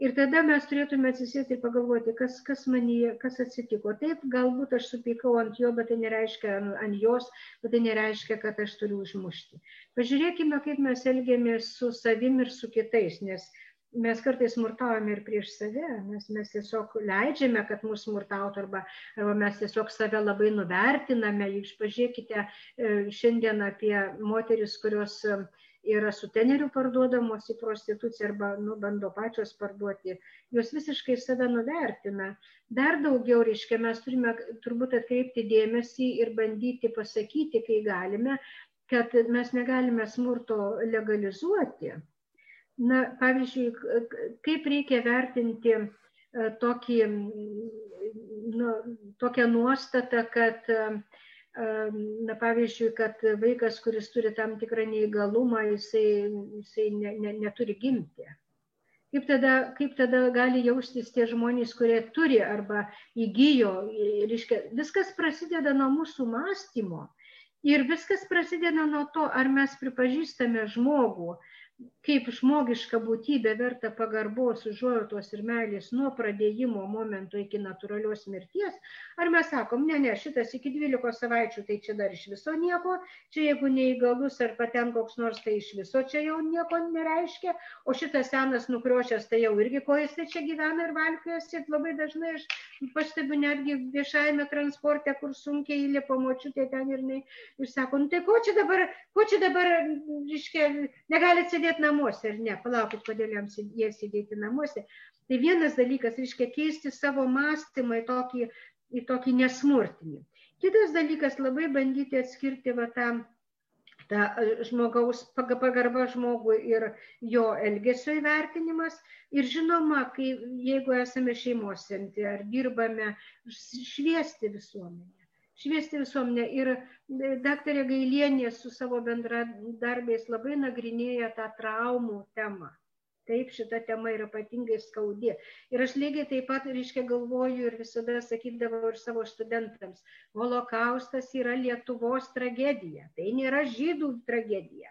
Ir tada mes turėtume atsisėti ir pagalvoti, kas, kas manyje, kas atsitiko. Taip, galbūt aš supykau ant jo, bet tai nereiškia ant jos, bet tai nereiškia, kad aš turiu užmušti. Pažiūrėkime, kaip mes elgiamės su savim ir su kitais, nes mes kartais smurtaujame ir prieš save, nes mes tiesiog leidžiame, kad mūsų smurtautų arba, arba mes tiesiog save labai nuvertiname. Jūs pažiūrėkite e, šiandien apie moteris, kurios yra su teneriu parduodamos į prostituciją arba nu, bando pačios parduoti, jos visiškai save nuvertina. Dar daugiau, reiškia, mes turime turbūt atkreipti dėmesį ir bandyti pasakyti, kai galime, kad mes negalime smurto legalizuoti. Na, pavyzdžiui, kaip reikia vertinti e, tokį, nu, tokią nuostatą, kad na pavyzdžiui, kad vaikas, kuris turi tam tikrą neįgalumą, jisai, jisai ne, ne, neturi gimti. Kaip tada, kaip tada gali jaustis tie žmonės, kurie turi arba įgyjo, reiškia, viskas prasideda nuo mūsų mąstymo ir viskas prasideda nuo to, ar mes pripažįstame žmogų kaip žmogiška būtybė verta pagarbos, užuojautos ir meilės nuo pradėjimo momento iki natūralios mirties, ar mes sakom, ne, ne, šitas iki 12 savaičių, tai čia dar iš viso nieko, čia jeigu neįgalus ar paten koks nors, tai iš viso čia jau nieko nereiškia, o šitas senas nukriošęs, tai jau irgi ko jis čia gyvena ir valkiojasi, labai dažnai aš pastebiu netgi viešajame transporte, kur sunkiai įlipa močiutė ten ir, ir sako, nu tai ko čia dabar, ko čia dabar, iškia, negalite sėdėti namuose ar ne, palaukit, kodėl jam jie sėdėti namuose. Tai vienas dalykas, reiškia keisti savo mąstymą į tokį, į tokį nesmurtinį. Kitas dalykas, labai bandyti atskirti va tą ta žmogaus pagarba žmogui ir jo elgesio įvertinimas. Ir žinoma, kai, jeigu esame šeimos centre ar dirbame, šviesti visuomenę šviesti visuomenę. Ir e, daktarė Gailienė su savo bendradarbiais labai nagrinėja tą traumų temą. Taip, šita tema yra ypatingai skaudi. Ir aš lygiai taip pat, reiškia, galvoju ir visada sakydavau ir savo studentams, holokaustas yra Lietuvos tragedija, tai nėra žydų tragedija.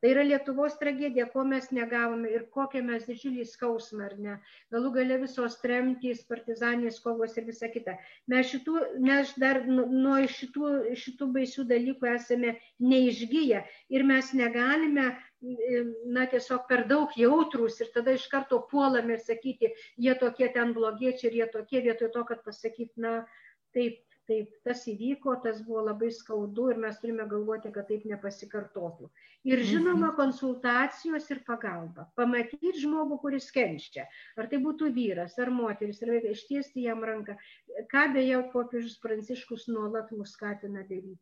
Tai yra Lietuvos tragedija, ko mes negavome ir kokią mes didžiulį skausmą, ar ne. Galų gale visos tremtys, partizanės kovos ir visa kita. Mes, šitų, mes dar nuo šitų, šitų baisių dalykų esame neišgyję ir mes negalime na, tiesiog per daug jautrus ir tada iš karto puolame ir sakyti, jie tokie ten blogiečiai ir jie tokie, vietoj to, kad pasakyti, na, taip, taip tas įvyko, tas buvo labai skaudu ir mes turime galvoti, kad taip nepasikartotų. Ir žinoma, mhm. konsultacijos ir pagalba. Pamatyti žmogų, kuris kenčia. Ar tai būtų vyras, ar moteris, ar vaikas, ištiesti jam ranką. Ką beje popiežius Pranciškus nuolat mus skatina daryti.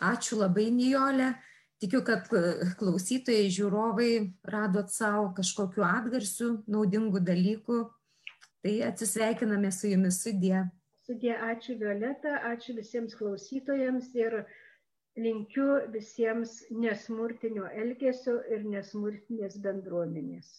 Ačiū labai, Nijolė. Tikiu, kad e, klausytojai, žiūrovai radot savo kažkokiu atgarsiu, naudingų dalykų. Tai atsisveikiname su jumis sudė. Sudė, ačiū Violeta, ačiū visiems klausytojams ir linkiu visiems nesmurtinio elgesio ir nesmurtinės bendruomenės.